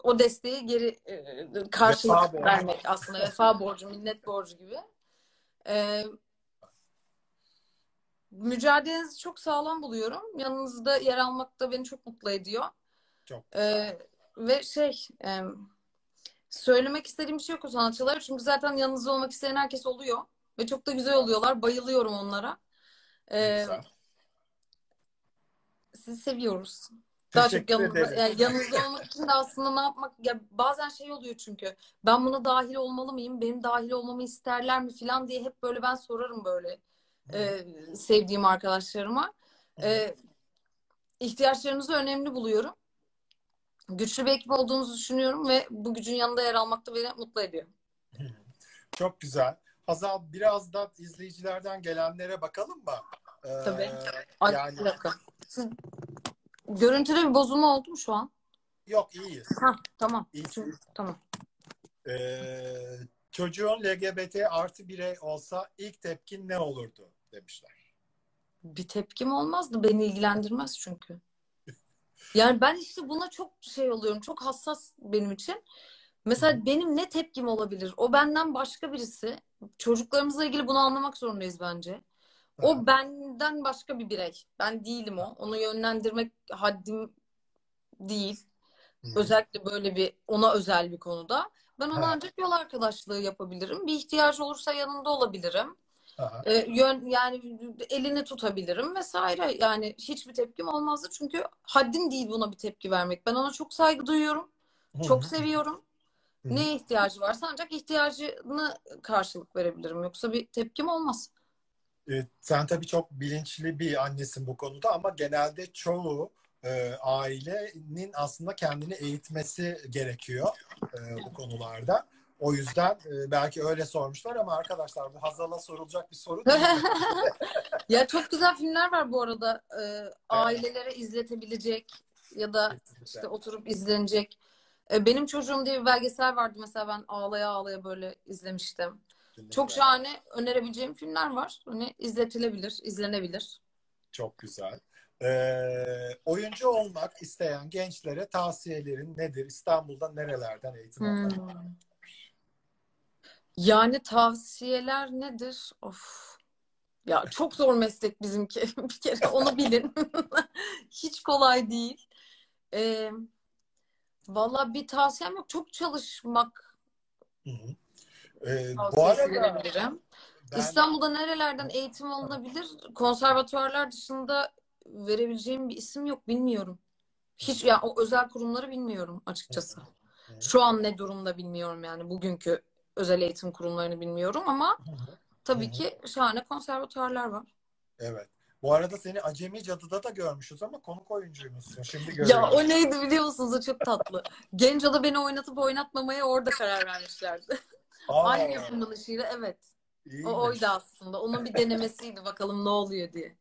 o desteği geri e, karşılık Vefa borcu. vermek aslında vefa borcu, minnet borcu gibi. E, mücadelenizi çok sağlam buluyorum. Yanınızda yer almak da beni çok mutlu ediyor. Çok E, ve şey e, söylemek istediğim bir şey yok o sanatçılar. Çünkü zaten yanınızda olmak isteyen herkes oluyor. Ve çok da güzel oluyorlar. Bayılıyorum onlara. E, sizi seviyoruz. Daha çok yanınızda, yani yanınızda olmak için de aslında ne yapmak ya bazen şey oluyor çünkü ben buna dahil olmalı mıyım? Benim dahil olmamı isterler mi falan diye hep böyle ben sorarım böyle e, sevdiğim arkadaşlarıma. E, ihtiyaçlarınızı önemli buluyorum. Güçlü bir ekip olduğunuzu düşünüyorum ve bu gücün yanında yer almak da beni mutlu ediyor. Çok güzel. Hazal biraz da izleyicilerden gelenlere bakalım mı? Ee, Tabii. Ay, yani. Siz, <laughs> görüntüde bir bozulma oldu mu şu an? yok iyiyiz. Ha, tamam. İyiyiz. Tamam. Ee, çocuğun LGBT artı birey olsa ilk tepkin ne olurdu demişler. Bir tepkim olmazdı. Beni ilgilendirmez çünkü. Yani ben işte buna çok şey oluyorum. Çok hassas benim için. Mesela benim ne tepkim olabilir? O benden başka birisi. Çocuklarımızla ilgili bunu anlamak zorundayız bence. O benden başka bir birey. Ben değilim o. Onu yönlendirmek haddim değil. Hı. Özellikle böyle bir ona özel bir konuda. Ben ona Ha. ancak yol arkadaşlığı yapabilirim. Bir ihtiyaç olursa yanında olabilirim. Aha. E, yön yani elini tutabilirim vesaire. Yani hiçbir tepkim olmazdı çünkü haddim değil buna bir tepki vermek. Ben ona çok saygı duyuyorum. Çok Hı hı. seviyorum. Hı. Neye ihtiyacı varsa ancak ihtiyacını karşılık verebilirim. Yoksa bir tepkim olmaz. Ee, sen tabii çok bilinçli bir annesin bu konuda ama genelde çoğu e, ailenin aslında kendini eğitmesi gerekiyor e, bu konularda. O yüzden e, belki öyle sormuşlar ama arkadaşlar bu Hazal'a sorulacak bir soru değil. <laughs> Ya çok güzel filmler var bu arada. Ee, ailelere izletebilecek ya da işte oturup izlenecek. Ee, benim çocuğum diye bir belgesel vardı mesela ben ağlaya ağlaya böyle izlemiştim. Çok şahane önerebileceğim filmler var. Hani izletilebilir, izlenebilir. Çok güzel. Ee, oyuncu olmak isteyen gençlere tavsiyelerin nedir? İstanbul'da nerelerden eğitim Hmm. almak? Yani tavsiyeler nedir? Of. Ya çok zor meslek bizimki. <laughs> Bir kere onu bilin. <laughs> Hiç kolay değil. Ee, valla bir tavsiyem yok. Çok çalışmak Hı hı. Ee, bu arada ben İstanbul'da nerelerden eğitim alınabilir? Konservatuvarlar dışında verebileceğim bir isim yok. Bilmiyorum. Hiç ya o özel kurumları bilmiyorum açıkçası. Şu an ne durumda bilmiyorum yani bugünkü özel eğitim kurumlarını bilmiyorum ama tabii ki şahane konservatuvarlar var. Evet. Bu arada seni Acemi Cadı'da da görmüşüz ama konuk oyuncuymuşsun. Şimdi <laughs> Ya görüyorum. o neydi biliyor musunuz? O çok tatlı. Genco'da beni oynatıp oynatmamaya orada karar vermişlerdi. Aa, Aynı yapımcılığıyla evet. iyiymiş. O oydu aslında. Onun bir denemesiydi bakalım ne oluyor diye.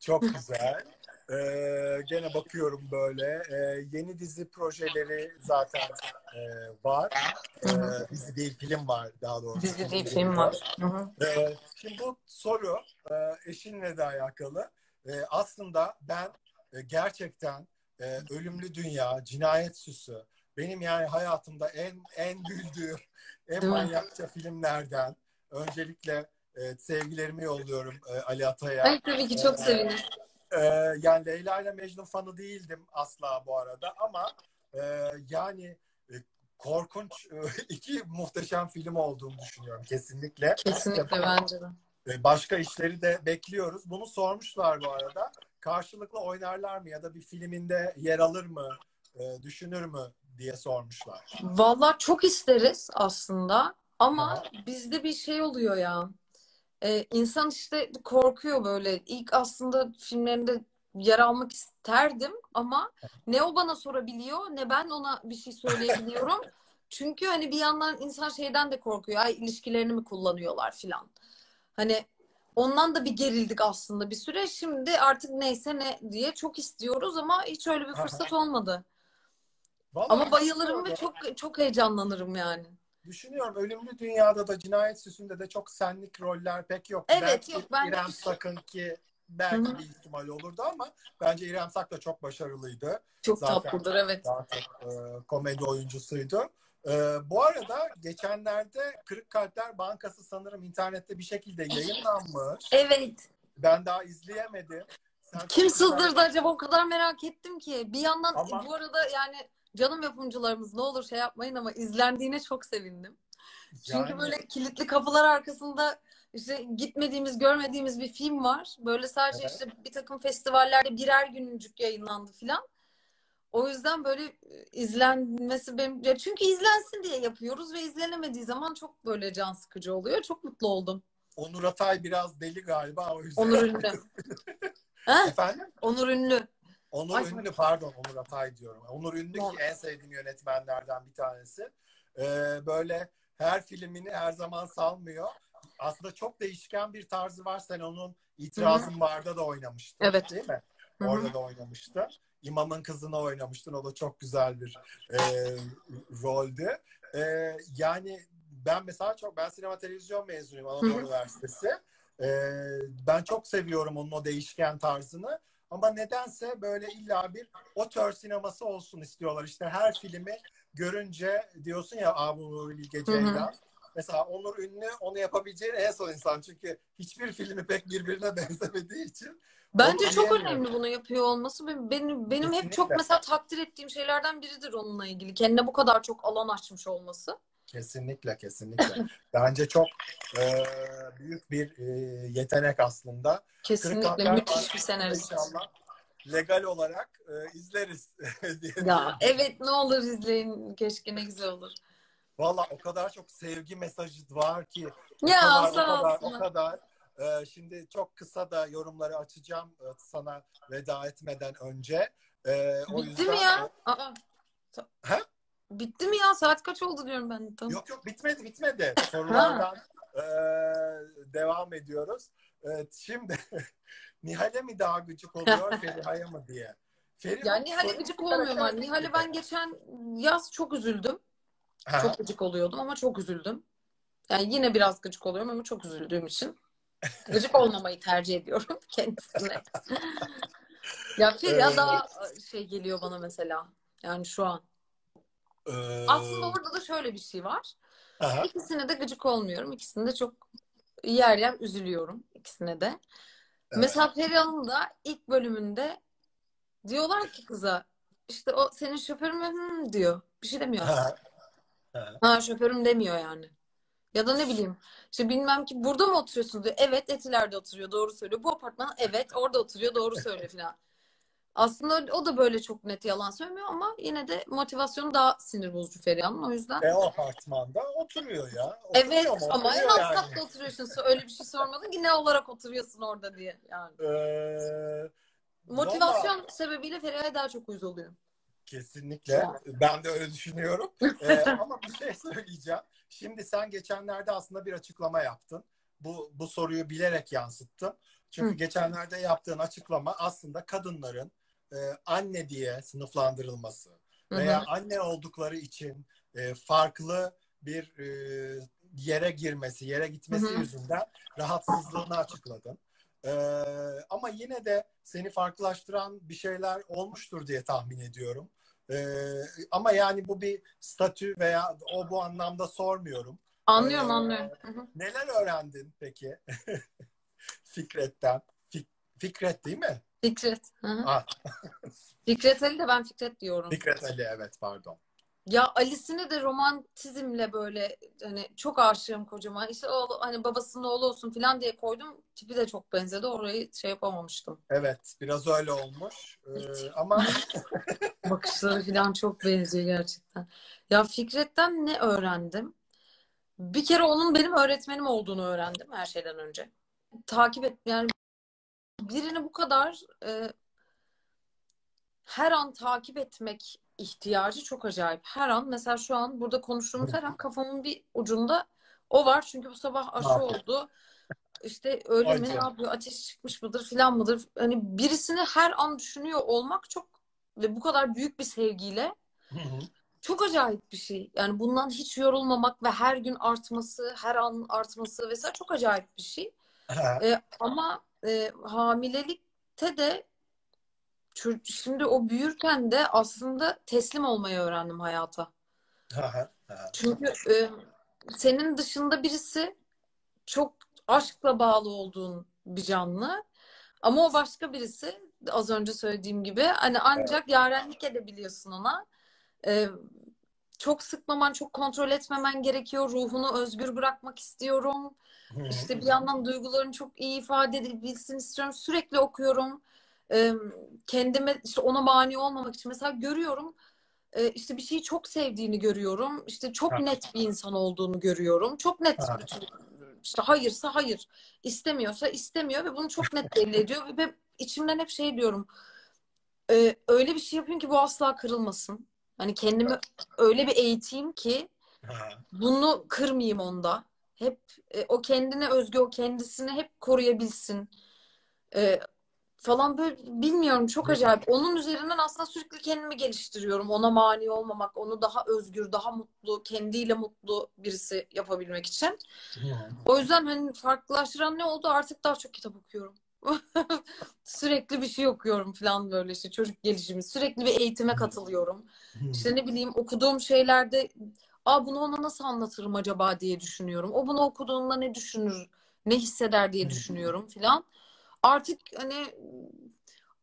Çok güzel. Ee, gene bakıyorum böyle. Ee, yeni dizi projeleri zaten e, var. Ee, dizi değil film var daha doğrusu. Dizi değil film var. Ee, şimdi bu soru e, eşinle de alakalı. Ee, aslında ben e, gerçekten e, Ölümlü Dünya, Cinayet Süsü benim yani hayatımda en en güldüğüm, en manyakça filmlerden. Öncelikle e, sevgilerimi yolluyorum e, Ali Atay'a. Ay tabii ki çok sevinirim. Ee, yani Leyla ile Mecnun fanı değildim asla bu arada ama e, yani e, korkunç e, <laughs> iki muhteşem film olduğunu düşünüyorum kesinlikle. Kesinlikle bence de. E, başka işleri de bekliyoruz. Bunu sormuşlar bu arada. Karşılıklı oynarlar mı ya da bir filminde yer alır mı, e, düşünür mü diye sormuşlar. Vallahi çok isteriz aslında ama Aha. bizde bir şey oluyor ya. Ee, insan işte korkuyor böyle. İlk aslında filmlerinde yer almak isterdim ama ne o bana sorabiliyor ne ben ona bir şey söyleyebiliyorum. <laughs> Çünkü hani bir yandan insan şeyden de korkuyor. Ay ilişkilerini mi kullanıyorlar filan. Hani ondan da bir gerildik aslında bir süre. Şimdi artık neyse ne diye çok istiyoruz ama hiç öyle bir fırsat olmadı. Vallahi Ama bayılırım ve çok çok heyecanlanırım yani. Düşünüyorum Ölümlü Dünya'da da Cinayet Süsü'nde de çok senlik roller pek yok. Evet, Belki yok, ben İrem Sakın ki belki bir ihtimal olurdu ama bence İrem Sak da çok başarılıydı. Çok Zaten- tatlıdır evet. Çok e, komedi oyuncusuydu. E, bu arada geçenlerde Kırık Kalpler Bankası sanırım internette bir şekilde yayınlanmış. Evet. Ben daha izleyemedim. Sen Kim sızdırdı acaba? O kadar merak ettim ki. Bir yandan Ama- bu arada yani canım yapımcılarımız ne olur şey yapmayın ama izlendiğine çok sevindim. Çünkü Yani- böyle kilitli kapılar arkasında işte gitmediğimiz, görmediğimiz bir film var. Böyle sadece Evet. işte bir takım festivallerde birer günlük yayınlandı filan. O yüzden böyle e, izlenmesi benim ya çünkü izlensin diye yapıyoruz ve izlenemediği zaman çok böyle can sıkıcı oluyor. Çok mutlu oldum. Onur Atay biraz deli galiba o yüzden. Onur Ünlü. <laughs> Efendim? Onur Ünlü. Onur Ay, Ünlü pardon Onur Atay diyorum. Onur Ünlü ki en sevdiğim yönetmenlerden bir tanesi. Ee, böyle her filmini her zaman salmıyor. Aslında çok değişken bir tarzı var. Sen onun itirazın vardı da oynamıştın. Evet. Değil mi? Hı hı. Orada da oynamıştı. İmamın kızını oynamıştın. O da çok güzel bir e, roldü. E, yani ben mesela çok ben sinema televizyon mezunuyum Anadolu Hı hı. Üniversitesi. E, ben çok seviyorum onun o değişken tarzını. Ama nedense böyle illa bir otör sineması olsun istiyorlar. İşte her filmi görünce diyorsun ya Aa bu Bilge. Ceylan. Mesela Onur Ünlü onu yapabileceğin en son insan. Çünkü hiçbir filmi pek birbirine <laughs> benzemediği için. Bence çok önemli bunu yapıyor olması. Benim, benim, benim hep çok Kesinlikle. mesela takdir ettiğim şeylerden biridir onunla ilgili. Kendine bu kadar çok alan açmış olması. Kesinlikle, kesinlikle. <laughs> Bence çok e, büyük bir e, yetenek aslında. Kesinlikle müthiş bir senarist. İnşallah legal olarak e, izleriz. <laughs> Ya evet ne olur izleyin. Keşke ne güzel olur. Valla o kadar çok sevgi mesajı var ki. O Ya kadar, o kadar, o kadar. E, şimdi çok kısa da yorumları açacağım e, sana veda etmeden önce. E, o Bitti yüzden mi ya? Aa. He? Bitti mi ya? Saat kaç oldu diyorum ben. Tamam. Yok yok bitmedi bitmedi. <laughs> Sorulardan e, devam ediyoruz. Evet, şimdi <laughs> Nihal'e mi daha gıcık oluyor <laughs> Feriha'ya mı diye. Feriha, Ya Nihal'e gıcık olmuyorum ben. Nihal'e ben geçen yaz çok üzüldüm. Ha, Çok gıcık oluyordum ama çok üzüldüm. Yani yine biraz gıcık oluyorum ama çok üzüldüğüm için. Gıcık olmamayı tercih ediyorum kendisine. ya Feriha Evet. daha şey geliyor bana mesela. Yani şu an. E, Aslında orada da şöyle bir şey var. aha, İkisine de gıcık olmuyorum. İkisine de çok yer yer üzülüyorum. ikisine de. Evet. Mesela Feriha'nın da ilk bölümünde diyorlar ki kıza işte o senin şoförün mü diyor. Bir şey demiyor ha, ha. Ha şoförüm demiyor yani. Ya da ne bileyim işte bilmem ki burada mı oturuyorsun diyor. Evet Etiler'de oturuyor doğru söylüyor. Bu apartman evet orada oturuyor doğru söylüyor falan. Aslında o da böyle çok net yalan söylemiyor ama yine de motivasyonu daha sinir bozucu Feriha'nın. O yüzden E, o apartmanda oturuyor ya. Oturuyor evet ama en Oturuyor alt yani. katta oturuyorsun. Öyle bir şey sormadın ki ne olarak oturuyorsun orada diye. Yani. Ee, Motivasyon valla sebebiyle Feriha'ya daha çok uyuz oluyor. kesinlikle. Ben de öyle düşünüyorum. <laughs> Ee, ama bir şey söyleyeceğim. Şimdi sen geçenlerde aslında bir açıklama yaptın. Bu, bu soruyu bilerek yansıttın. Çünkü Hı. geçenlerde yaptığın açıklama aslında kadınların e, anne diye sınıflandırılması Hı veya hı. anne oldukları için e, farklı bir e, yere girmesi, yere gitmesi Hı hı. yüzünden rahatsızlığını açıkladın. E, ama yine de seni farklılaştıran bir şeyler olmuştur diye tahmin ediyorum. E, ama yani bu bir statü veya o bu anlamda sormuyorum. Anlıyorum Ee, anlıyorum. Hı hı. Neler öğrendin peki <laughs> Fikret'ten? Fik- Fikret değil mi? Fikret. Ah, <laughs> Fikret Ali de ben Fikret diyorum. Fikret Ali evet pardon. Ya Alice'ini de romantizmle böyle hani çok aşığım kocaman. İşte o hani babasının oğlu olsun falan diye koydum. Tipi de çok benzedi. Orayı şey yapamamıştım. Evet biraz öyle olmuş. Ee, ama <laughs> <laughs> Bakışları falan çok benziyor gerçekten. Ya Fikret'ten ne öğrendim? Bir kere onun benim öğretmenim olduğunu öğrendim her şeyden önce. Takip et yani birini bu kadar e, her an takip etmek ihtiyacı çok acayip. Her an mesela şu an burada konuştuğumuz her an kafamın bir ucunda o var. Çünkü bu sabah aşı oldu. İşte öyle mi ne yapıyor ateş çıkmış mıdır filan mıdır? Hani birisini her an düşünüyor olmak çok ve bu kadar büyük bir sevgiyle çok acayip bir şey. Yani bundan hiç yorulmamak ve her gün artması, her an artması vesaire çok acayip bir şey. Ha, E, ama e, hamilelikte de şimdi o büyürken de aslında teslim olmayı öğrendim hayata. ha, ha. Çünkü e, senin dışında birisi çok aşkla bağlı olduğun bir canlı. Ama o başka birisi az önce söylediğim gibi hani ancak yarenlik edebiliyorsun ona. E, çok sıkmaman, çok kontrol etmemen gerekiyor. Ruhunu özgür bırakmak istiyorum. İşte bir yandan duygularını çok iyi ifade edebilsin istiyorum. Sürekli okuyorum. Ee, kendime işte ona mani olmamak için mesela görüyorum işte bir şeyi çok sevdiğini görüyorum. İşte çok Ha. net bir insan olduğunu görüyorum. Çok net Ha. bütün işte hayırsa hayır, istemiyorsa istemiyor ve bunu çok net belli ediyor ve içimden hep şey diyorum. öyle bir şey yapayım ki bu asla kırılmasın. Hani kendimi öyle bir eğiteyim ki. Bunu kırmayayım onda. Hep e, o kendine özgü, o kendisini hep koruyabilsin. E, falan böyle bilmiyorum çok acayip. Onun üzerinden aslında sürekli kendimi geliştiriyorum. Ona mani olmamak, onu daha özgür, daha mutlu, kendiyle mutlu birisi yapabilmek için. O yüzden hani farklılaştıran ne oldu? Artık daha çok kitap okuyorum. <laughs> Sürekli bir şey okuyorum falan böyle işte çocuk gelişimi. Sürekli bir eğitime katılıyorum. İşte ne bileyim okuduğum şeylerde Aa bunu ona nasıl anlatırım acaba diye düşünüyorum. O bunu okuduğunda ne düşünür, ne hisseder diye düşünüyorum filan. Artık hani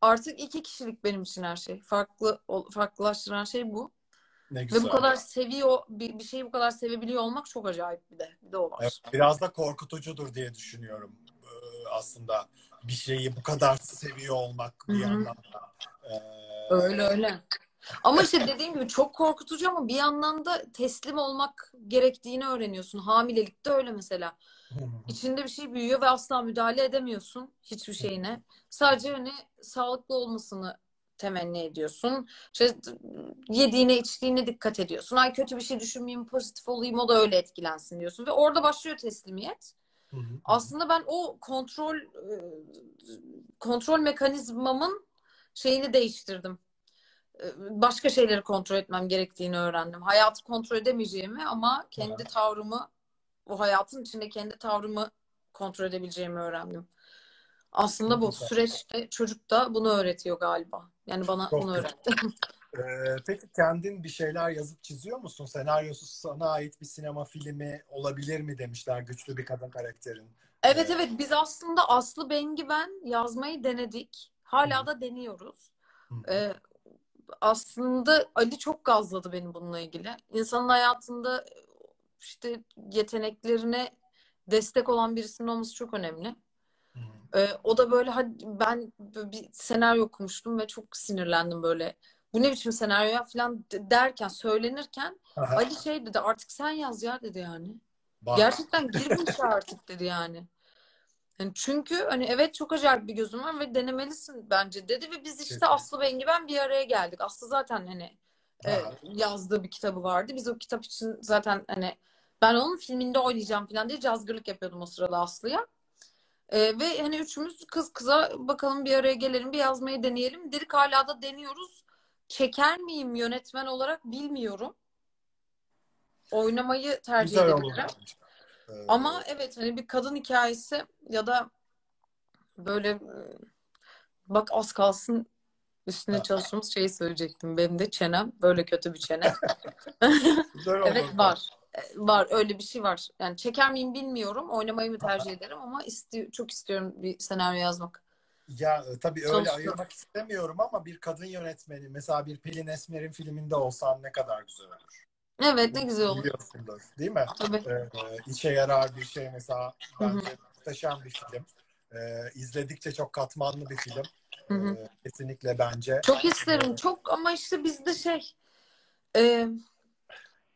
artık iki kişilik benim için her şey. Farklı farklılaştıran şey bu. Ne Ve güzel. bu kadar seviyor, bir, bir şeyi bu kadar sevebiliyor olmak çok acayip bir de. Bir de o var. Evet, biraz da korkutucudur diye düşünüyorum aslında bir şeyi bu kadar seviyor olmak bir Hı hı. yandan da. Ee, Öyle öyle. Ama işte dediğim gibi çok korkutucu ama bir yandan da teslim olmak gerektiğini öğreniyorsun. Hamilelikte öyle mesela. İçinde bir şey büyüyor ve asla müdahale edemiyorsun hiçbir şeyine. Sadece hani sağlıklı olmasını temenni ediyorsun. İşte yediğine içtiğine dikkat ediyorsun. Ay kötü bir şey düşünmeyeyim, pozitif olayım o da öyle etkilensin diyorsun. Ve orada başlıyor teslimiyet. Hı hı. Aslında ben o kontrol kontrol mekanizmamın şeyini değiştirdim. Başka şeyleri kontrol etmem gerektiğini öğrendim. Hayatı kontrol edemeyeceğimi ama kendi tavrımı, o hayatın içinde kendi tavrımı kontrol edebileceğimi öğrendim. Aslında bu süreçte çocuk da bunu öğretiyor galiba. Yani bana Çok bunu öğretti. <laughs> Ee, peki kendin bir şeyler yazıp çiziyor musun? Senaryosu sana ait bir sinema filmi olabilir mi demişler güçlü bir kadın karakterin. Evet Ee, evet biz aslında Aslı Bengi ben yazmayı denedik. Hala da deniyoruz. Hı. Ee, aslında Ali çok gazladı beni bununla ilgili. İnsanın hayatında işte yeteneklerine destek olan birisinin olması çok önemli. Hı. Ee, o da böyle hadi ben bir senaryo okumuştum ve çok sinirlendim böyle. Bu ne biçim senaryo ya falan de- derken söylenirken Aha, Ali şey dedi artık sen yaz ya dedi yani. bak. Gerçekten gir bu işe artık dedi yani. Yani çünkü hani evet çok acayip bir gözüm var ve denemelisin bence dedi ve biz işte Kesinlikle. Aslı Bengi ben bir araya geldik. Aslı zaten hani e, yazdığı bir kitabı vardı. Biz o kitap için zaten hani ben onun filminde oynayacağım falan diye cazgırlık yapıyordum o sırada Aslı'ya. E, ve hani üçümüz kız kıza bakalım bir araya gelelim bir yazmayı deneyelim. Dedik hala da deniyoruz. Çeker miyim yönetmen olarak bilmiyorum. Oynamayı tercih Güzel edebilirim. Ee, Ama evet hani bir kadın hikayesi ya da böyle e, bak az kalsın üstüne çalıştığımız şeyi söyleyecektim. Benim de çenem böyle kötü bir çene. <laughs> <laughs> Evet var. E, Var öyle bir şey var. Yani çeker miyim bilmiyorum. Oynamayı mı tercih <laughs> ederim ama isti çok istiyorum bir senaryo yazmak. Ya e, tabii öyle Çalışıyor. ayırmak istemiyorum ama bir kadın yönetmeni mesela bir Pelin Esmer'in filminde olsan ne kadar güzel olur. Evet ne güzel olur. Biliyorsundur değil mi? Tabii. Ee, işe yarar bir şey mesela bence muhteşem bir film. Ee, izledikçe çok katmanlı bir film. Hı hı. Ee, kesinlikle bence. Çok isterim. Çok ama işte bizde şey e,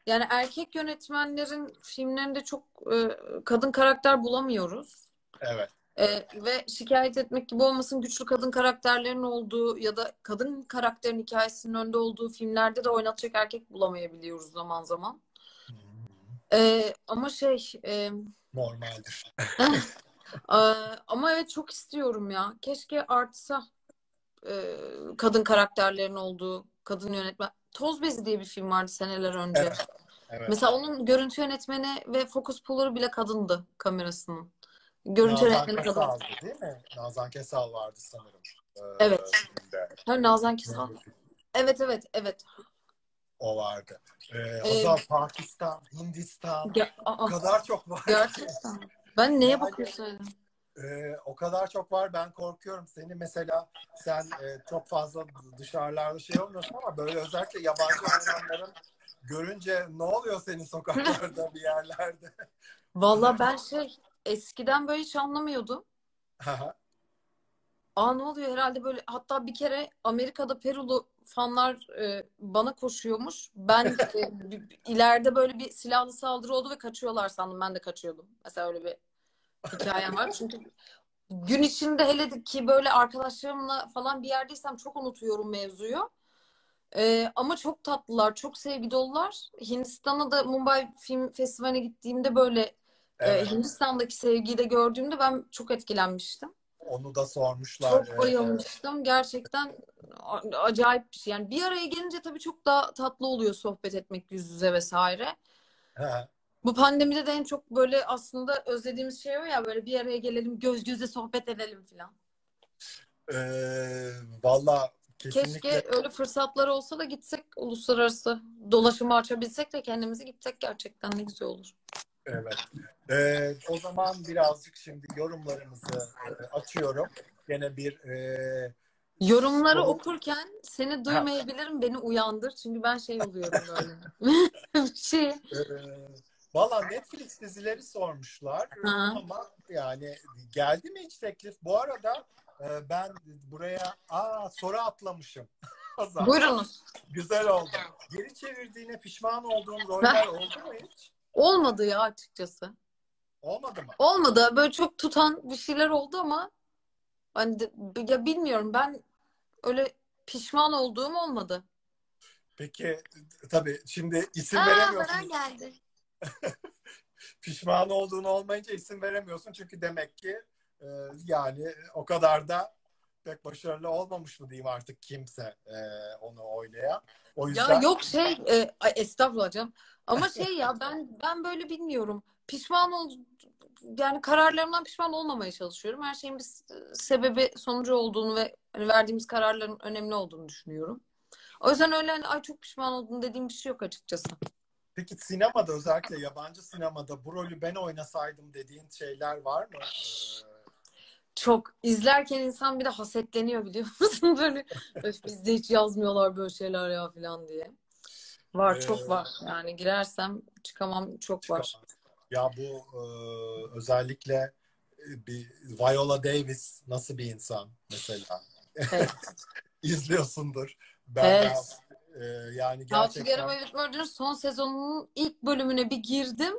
yani erkek yönetmenlerin filmlerinde çok e, kadın karakter bulamıyoruz. Evet. E, ve şikayet etmek gibi olmasın güçlü kadın karakterlerin olduğu ya da kadın karakterin hikayesinin önde olduğu filmlerde de oynatacak erkek bulamayabiliyoruz zaman zaman. E, ama şey e, Normaldir. <laughs> e, ama evet çok istiyorum ya. Keşke artsa e, kadın karakterlerin olduğu kadın yönetmen. Toz Bezi diye bir film vardı seneler önce. Evet. Evet. Mesela onun görüntü yönetmeni ve fokus pulları bile kadındı kamerasının. Görüntü Nazan yönetmeni. Kesal'dı değil mi? Nazan Kesal vardı sanırım. Ee, Evet. filmde. Ha, Nazan Kesal. Evet evet evet. O vardı. Ee, Hazal Pakistan, Hindistan. O kadar çok var. gerçekten. Ben neye Yani- bakıyorsun? Ee, o kadar çok var ben korkuyorum. Seni mesela sen e, çok fazla dışarılarda şey olmuyorsun ama böyle özellikle yabancı hayranların görünce ne oluyor senin sokaklarda bir yerlerde? Valla ben şey eskiden böyle hiç anlamıyordum. Aa ne oluyor herhalde böyle hatta bir kere Amerika'da Perulu fanlar e, bana koşuyormuş. Ben <laughs> e, ileride böyle bir silahlı saldırı oldu ve kaçıyorlar sandım. Ben de kaçıyordum. Mesela öyle bir hikayem var. Çünkü gün içinde hele ki böyle arkadaşlarımla falan bir yerdeysem çok unutuyorum mevzuyu. Ee, ama çok tatlılar, çok sevgi dolular. Hindistan'a da Mumbai Film Festivali'ne gittiğimde böyle e, Evet. Hindistan'daki sevgiyi de gördüğümde ben çok etkilenmiştim. Onu da sormuşlar. Çok Ee, bayılmıştım. Gerçekten a- acayip bir şey. Yani bir araya gelince tabii çok daha tatlı oluyor sohbet etmek yüz yüze vesaire. he. Bu pandemide de en çok böyle aslında özlediğimiz şey o ya böyle bir araya gelelim göz göze sohbet edelim falan. Ee, valla kesinlikle Keşke öyle fırsatlar olsa da gitsek uluslararası dolaşımı açabilsek de kendimizi gitsek gerçekten ne güzel olur. evet. Ee, o zaman birazcık şimdi yorumlarımızı e, açıyorum. Gene bir e, Yorumları Soru- okurken seni duymayabilirim beni uyandır çünkü ben şey oluyorum <laughs> böyle. <laughs> Bir şey. e, valla Netflix dizileri sormuşlar Ha. ama yani geldi mi hiç teklif? Bu arada e, ben buraya aa soru atlamışım. <laughs> Buyurunuz. Güzel oldu. Geri çevirdiğine pişman olduğun roller oldu mu hiç? Olmadı ya açıkçası. Olmadı mı? Olmadı. Böyle çok tutan bir şeyler oldu ama hani de- ya bilmiyorum ben öyle pişman olduğum olmadı. Peki tabii şimdi isim Aa, veremiyorsun. Geldi. <laughs> Pişman olduğunu olmayınca isim veremiyorsun. Çünkü demek ki e, yani o kadar da pek başarılı olmamış mı diyeyim artık kimse e, onu oynayan. O yüzden Ya yok şey e, ay, estağfurullah canım. Ama şey ya ben ben böyle bilmiyorum. Pişman ol yani kararlarımdan pişman olmamaya çalışıyorum. Her şeyin bir sebebi sonucu olduğunu ve hani verdiğimiz kararların önemli olduğunu düşünüyorum. O yüzden öyle hani ay çok pişman oldum dediğim bir şey yok açıkçası. peki sinemada özellikle yabancı sinemada bu rolü ben oynasaydım dediğin şeyler var mı? E, Çok izlerken insan bir de hasetleniyor biliyor musun? <laughs> Böyle öf bizde hiç yazmıyorlar böyle şeyler ya falan diye. Var Ee, çok var. Yani girersem çıkamam çok var. Ya bu e, özellikle e, bir Viola Davis nasıl bir insan mesela? Evet. <laughs> İzliyorsundur. Ben Evet. e, yani How to gerçekten Away with Murder'ın son sezonunun ilk bölümüne bir girdim.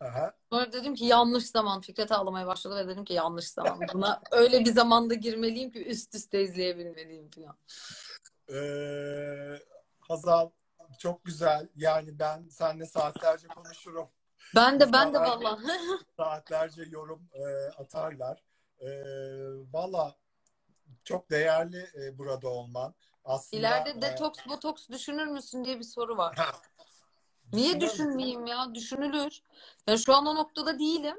Aha. Sonra dedim ki yanlış zaman. Fikret ağlamaya başladı ve dedim ki yanlış zaman. Buna <laughs> öyle bir zamanda girmeliyim ki üst üste izleyebilmeliyim falan. Ee, Hazal çok güzel. Yani ben seninle saatlerce konuşurum. Ben de ben de valla. <laughs> Saatlerce yorum e, atarlar. E, Valla çok değerli e, burada olman. Aslında İleride e, detoks botoks düşünür müsün diye bir soru var. ha, Niye düşünmeyeyim ya? Düşünülür. Yani şu an o noktada değilim.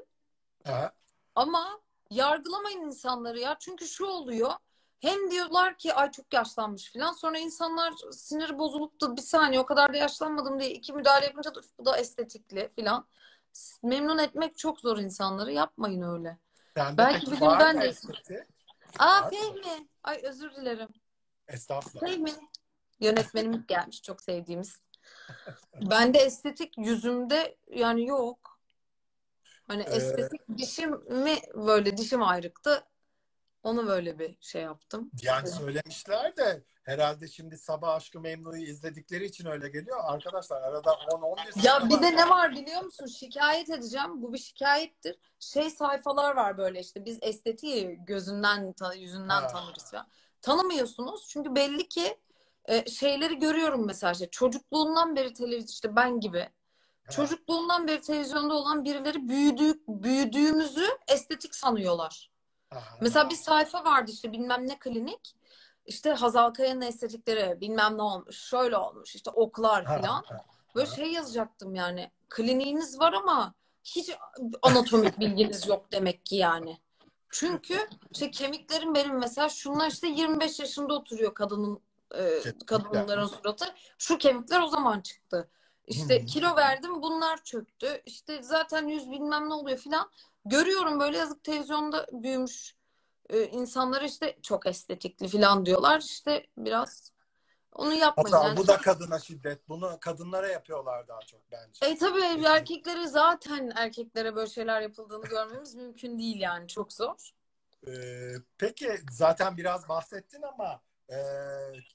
Aha. Ama yargılamayın insanları ya. Çünkü şu oluyor. Hem diyorlar ki ay çok yaşlanmış falan. Sonra insanlar sinir bozulup da bir saniye o kadar da yaşlanmadım diye iki müdahale yapınca da "Üf, bu da estetikli falan. Memnun etmek çok zor insanları. Yapmayın öyle. Sende Belki bir gün ben de- esteti? Aa? Fehmi. Ay özür dilerim. Estağfurullah. Fehmi. Yönetmenimiz gelmiş. Çok sevdiğimiz. Bende estetik yüzümde yani yok. Hani Ee, estetik dişim mi böyle dişim ayrıktı. Onu böyle bir şey yaptım. Yani söylemişler de herhalde şimdi Sabah Aşkı Memnu'yu izledikleri için öyle geliyor. Arkadaşlar arada 10-11 Ya bir var. de ne var biliyor musun? Şikayet edeceğim. Bu bir şikayettir. Şey sayfalar var böyle işte biz estetiği gözünden, yüzünden Ha. tanırız ya. Tanımıyorsunuz çünkü belli ki e, şeyleri görüyorum mesela işte çocukluğundan beri televizyon işte ben gibi Ha. çocukluğundan beri televizyonda olan birileri büyüdük, büyüdüğümüzü estetik sanıyorlar. Aha. Mesela bir sayfa vardı işte bilmem ne klinik. İşte Hazal Kaya'nın estetikleri bilmem ne olmuş, şöyle olmuş, işte oklar falan. Böyle şey yazacaktım yani. Kliniğiniz var ama hiç anatomik bilginiz yok demek ki yani. Çünkü işte kemiklerim benim mesela şunlar işte 25 yaşında oturuyor kadının e, kadınların suratı. Şu kemikler o zaman çıktı. İşte Hı. kilo verdim bunlar çöktü. İşte zaten yüz bilmem ne oluyor filan. Görüyorum böyle yazık televizyonda büyümüş e, insanlara işte çok estetikli filan diyorlar. İşte biraz onu yapmayın. Hatta Yani bu da kadına şiddet. Bunu kadınlara yapıyorlar daha çok bence. E tabii erkeklere zaten erkeklere böyle şeyler yapıldığını görmemiz <laughs> mümkün değil yani çok zor. Ee, peki zaten biraz bahsettin ama e,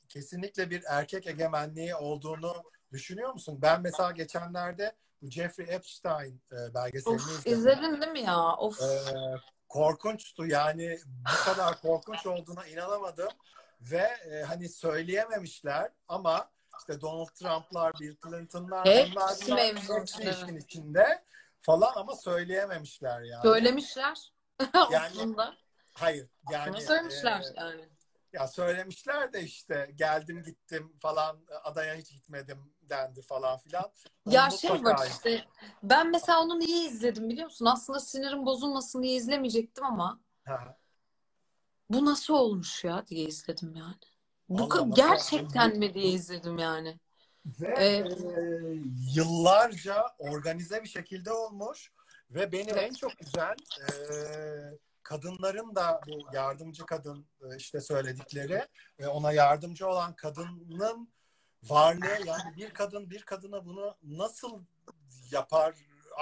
kesinlikle bir erkek egemenliği olduğunu düşünüyor musun? Ben mesela geçenlerde bu Jeffrey Epstein e, belgeselini Of izledim. izledin değil mi ya? Of. Ee, korkunçtu yani bu kadar korkunç olduğuna inanamadım ve e, hani söyleyememişler ama işte Donald Trump'lar, Bill Clinton'lar Hepsi bunlar mevzu hepsi işin içinde falan ama söyleyememişler yani. Söylemişler <laughs> Yani aslında. Hayır yani Aslında söylemişler e, yani. ya söylemişler de işte geldim gittim falan adaya hiç gitmedim dendi falan filan. Onu Ya şey mutlaka- var işte ben mesela onu niye izledim biliyor musun? Aslında sinirim bozulmasın diye izlemeyecektim ama Ha. bu nasıl olmuş ya diye izledim yani. Bu Allah. gerçekten mi diye izledim yani. Ve Evet. e, yıllarca organize bir şekilde olmuş ve benim Evet. en çok güzel e, kadınların da bu yardımcı kadın e, işte söyledikleri e, ona yardımcı olan kadının varlığı yani bir kadın bir kadına bunu nasıl yapar?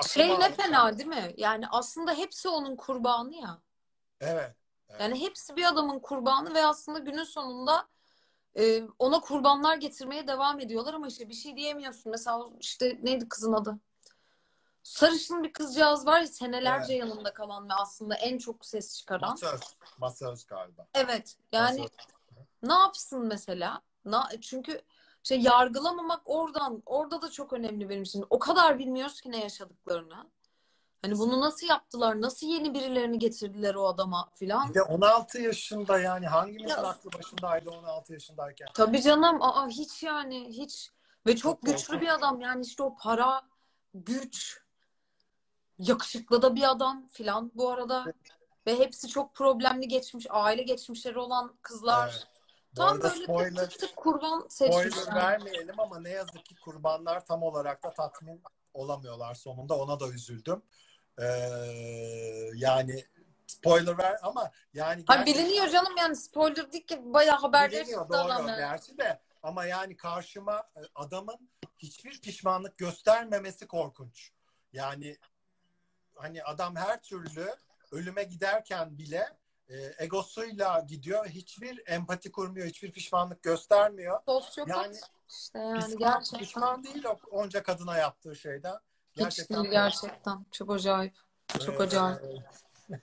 Şey ne fena değil mi? Yani aslında hepsi onun kurbanı ya. Evet. evet. Yani hepsi bir adamın kurbanı ve aslında günün sonunda e, ona kurbanlar getirmeye devam ediyorlar ama işte bir şey diyemiyorsun. Mesela işte neydi kızın adı? Sarışın bir kızcağız var ya senelerce yanında kalan ve aslında en çok ses çıkaran. Masöz. Masöz galiba. Evet. Yani Masöz. ne yapsın mesela? Na, çünkü şey yargılamamak oradan orada da çok önemli benim için. O kadar bilmiyoruz ki ne yaşadıklarını. Hani bunu nasıl yaptılar? Nasıl yeni birilerini getirdiler o adama filan? Bir de 16 yaşında yani hangimizin Ya- aklı başındaydı 16 yaşındayken? Tabii canım. Aa, hiç yani hiç. Ve çok Çok güçlü korkunç. bir adam. Yani işte o para, güç, yakışıklı da bir adam filan bu arada. Ve hepsi çok problemli geçmiş, aile geçmişleri olan kızlar. Evet. Tam böyle spoiler, tık tık kurban spoiler seçmişler. vermeyelim ama ne yazık ki kurbanlar tam olarak da tatmin olamıyorlar sonunda. Ona da üzüldüm. Ee, yani spoiler ver ama yani Ha gerçekten biliniyor canım yani spoiler değil ki bayağı haberleri biliniyor, doğru adamın. gerçi de ama yani karşıma e, adamın hiçbir pişmanlık göstermemesi korkunç. Yani hani adam her türlü ölüme giderken bile e, egosuyla gidiyor. Hiçbir empati kurmuyor, hiçbir pişmanlık göstermiyor. Sosyopat Yani işte yani pişman, gerçekten. pişman değil o onca kadına yaptığı şeyden. Hiç değil gerçekten. Çok acayip. Çok acayip. Ee, <laughs>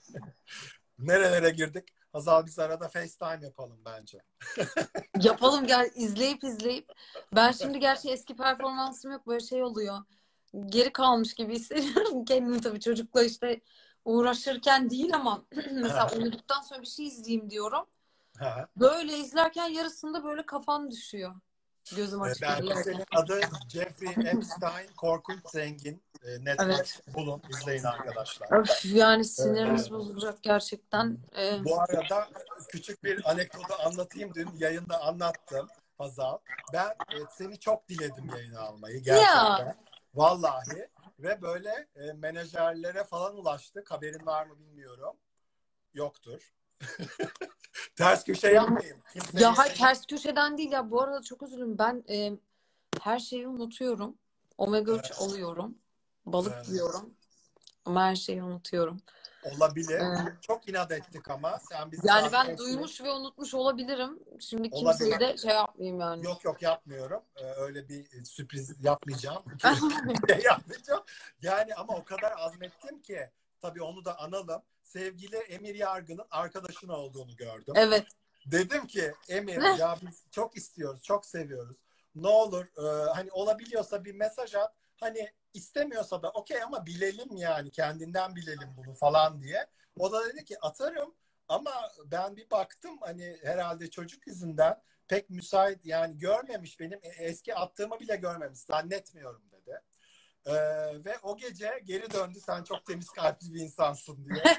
Nerelere girdik? Hazal biz arada FaceTime yapalım bence. <laughs> Yapalım gel izleyip izleyip. Ben şimdi gerçi eski performansım yok böyle şey oluyor. Geri kalmış gibi hissediyorum <laughs> kendimi tabii çocukla işte uğraşırken değil ama <clears throat> mesela uyuduktan sonra bir şey izleyeyim diyorum. Ha. Böyle izlerken yarısında böyle kafan düşüyor. Gözüm Ee, açık Belki senin adı Jeffrey Epstein, Korkunç Zengin. Ee, Netflix bulun, izleyin arkadaşlar. Öf, yani sinirimiz Evet. bozulacak gerçekten. Ee, Bu arada küçük bir anekdotu anlatayım. Dün yayında anlattım Hazal. Ben e, seni çok diledim yayına almayı gerçekten. Vallahi. Ve böyle e, menajerlere falan ulaştık. Haberin var mı bilmiyorum. Yoktur. <laughs> Ters köşe yapmayayım. Kimse Ya hayır ters köşeden değil ya. Bu arada çok üzülüm. Ben e, her şeyi unutuyorum. Omega 3 Evet. alıyorum. Balık Evet. yiyorum. Ama her şeyi unutuyorum. Olabilir. Evet. Çok inat ettik ama. Sen bizi Yani ben ettin. duymuş ve unutmuş olabilirim. Şimdi Olabilir. kimseyi de şey yapmayayım yani. Yok yok yapmıyorum. Ee, öyle bir e, sürpriz yapmayacağım. <laughs> <laughs> yapmayacağım. Yani ama o kadar azmettim ki tabii onu da analım. Sevgili Emir Yargı'nın arkadaşın olduğunu gördüm. Evet. Dedim ki Emir <laughs> ya biz çok istiyoruz, çok seviyoruz. Ne olur e, hani olabiliyorsa bir mesaj at. Hani istemiyorsa da okey ama bilelim yani kendinden bilelim bunu falan diye. O da dedi ki atarım ama ben bir baktım hani herhalde çocuk yüzünden pek müsait yani görmemiş benim e- eski attığımı bile görmemiş zannetmiyorum dedi. Ee, ve o gece geri döndü sen çok temiz kalpli bir insansın diye. <laughs>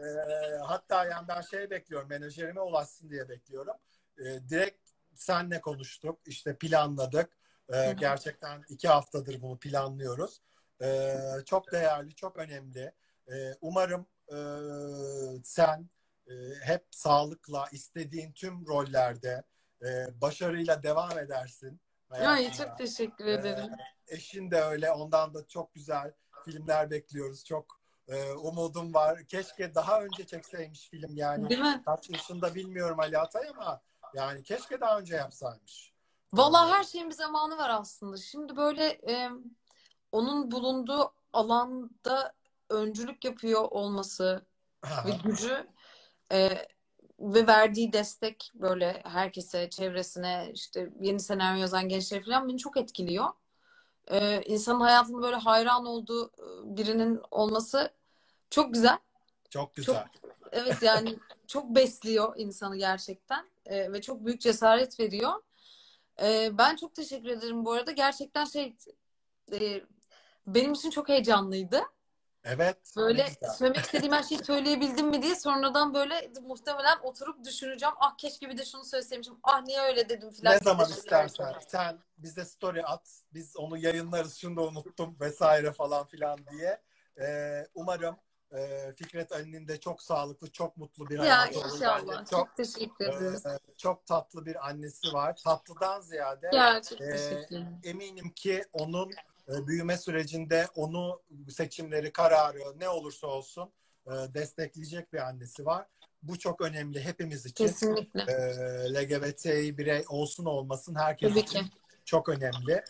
Ee, hatta yani ben şey bekliyorum menajerime ulaşsın diye bekliyorum. Ee, direkt senle konuştuk işte planladık. Ee, gerçekten iki haftadır bunu planlıyoruz. Ee, çok değerli, çok önemli. Ee, umarım e, sen e, hep sağlıkla istediğin tüm rollerde e, başarıyla devam edersin. Ay, çok teşekkür Ee, ederim. eşin de öyle. Ondan da çok güzel filmler bekliyoruz. Çok e, umudum var. Keşke daha önce çekseymiş film yani. Değil mi? Kaç yaşında bilmiyorum Ali Atay ama yani keşke daha önce yapsaymış. Vallahi her şeyin bir zamanı var aslında. Şimdi böyle e, onun bulunduğu alanda öncülük yapıyor olması ve <laughs> gücü e, ve verdiği destek böyle herkese, çevresine, işte yeni senaryo yazan gençler falan beni çok etkiliyor. Ee, insanın hayatında böyle hayran olduğu e, birinin olması çok güzel. Çok güzel. Evet yani çok besliyor insanı gerçekten Ee, ve çok büyük cesaret veriyor. Ee, ben çok teşekkür ederim bu arada. Gerçekten şey e, benim için çok heyecanlıydı. Evet. Böyle güzel. söylemek istediğim her şeyi söyleyebildim mi diye sonradan böyle muhtemelen oturup düşüneceğim. Ah keşke bir de şunu söyleseymişim. Ah niye öyle dedim filan. Ne zaman istersen. Sen bize story at. Biz onu yayınlarız. Şunu da unuttum vesaire falan filan diye. Ee, umarım e, Fikret Ali'nin de çok sağlıklı, çok mutlu bir Ya hayatı inşallah. Çok Çok teşekkür ederiz. e, çok tatlı bir annesi var. Tatlıdan ziyade Ya çok e, eminim ki onun e, büyüme sürecinde onu seçimleri, kararı ne olursa olsun e, destekleyecek bir annesi var. Bu çok önemli hepimiz için. Kesinlikle. E, LGBT birey olsun olmasın herkes Tabii için ki. çok önemli.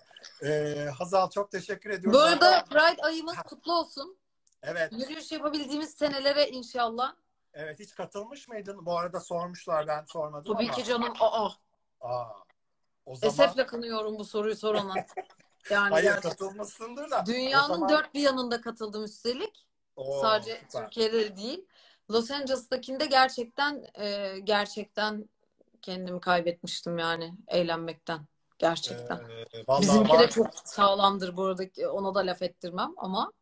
E, Hazal çok teşekkür ediyoruz. Bu arada Pride ayımız kutlu olsun. Evet, Yürüyüş yapabildiğimiz senelere inşallah. evet hiç katılmış mıydın? Bu arada sormuşlar ben sormadım Tabii ama. ki canım. Aa, Aa, o zaman esefle kınıyorum bu soruyu sorana. <laughs> Yani hayır gerçekten. katılmışsındır da. Dünyanın zaman- dört bir yanında katıldım üstelik. Oo, Sadece süper. Türkiye'de değil. Los Angeles'takinde gerçekten e, gerçekten kendimi kaybetmiştim yani eğlenmekten. Gerçekten. Ee, Bizimki var- de çok sağlamdır bu arada. Ona da laf ettirmem ama.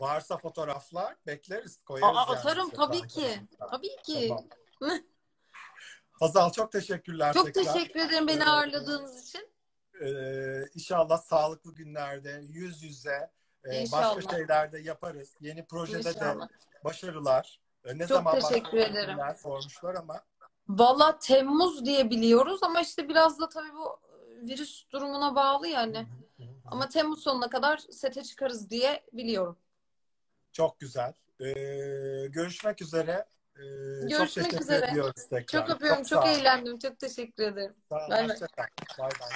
Varsa fotoğraflar bekleriz koyarız. Aa, yani atarım tabii ki. Tabii ki. Tamam. <laughs> Hazal çok teşekkürler Çok tekrar. teşekkür ederim beni Ee, ağırladığınız için. Ee, inşallah sağlıklı günlerde yüz yüze e, İnşallah. başka şeylerde yaparız. Yeni projede İnşallah. de başarılar. Ee, ne Çok zaman teşekkür ederim. sormuşlar ama Valla Temmuz diye biliyoruz ama işte biraz da tabii bu virüs durumuna bağlı yani. Ama Temmuz sonuna kadar sete çıkarız diye biliyorum. Çok güzel. Ee, görüşmek üzere. Ee, çok Görüşmek teşekkür üzere. ediyoruz tekrar. Çok öpüyorum, çok, ol. eğlendim. Çok teşekkür ederim. Bay bay. Bay bay.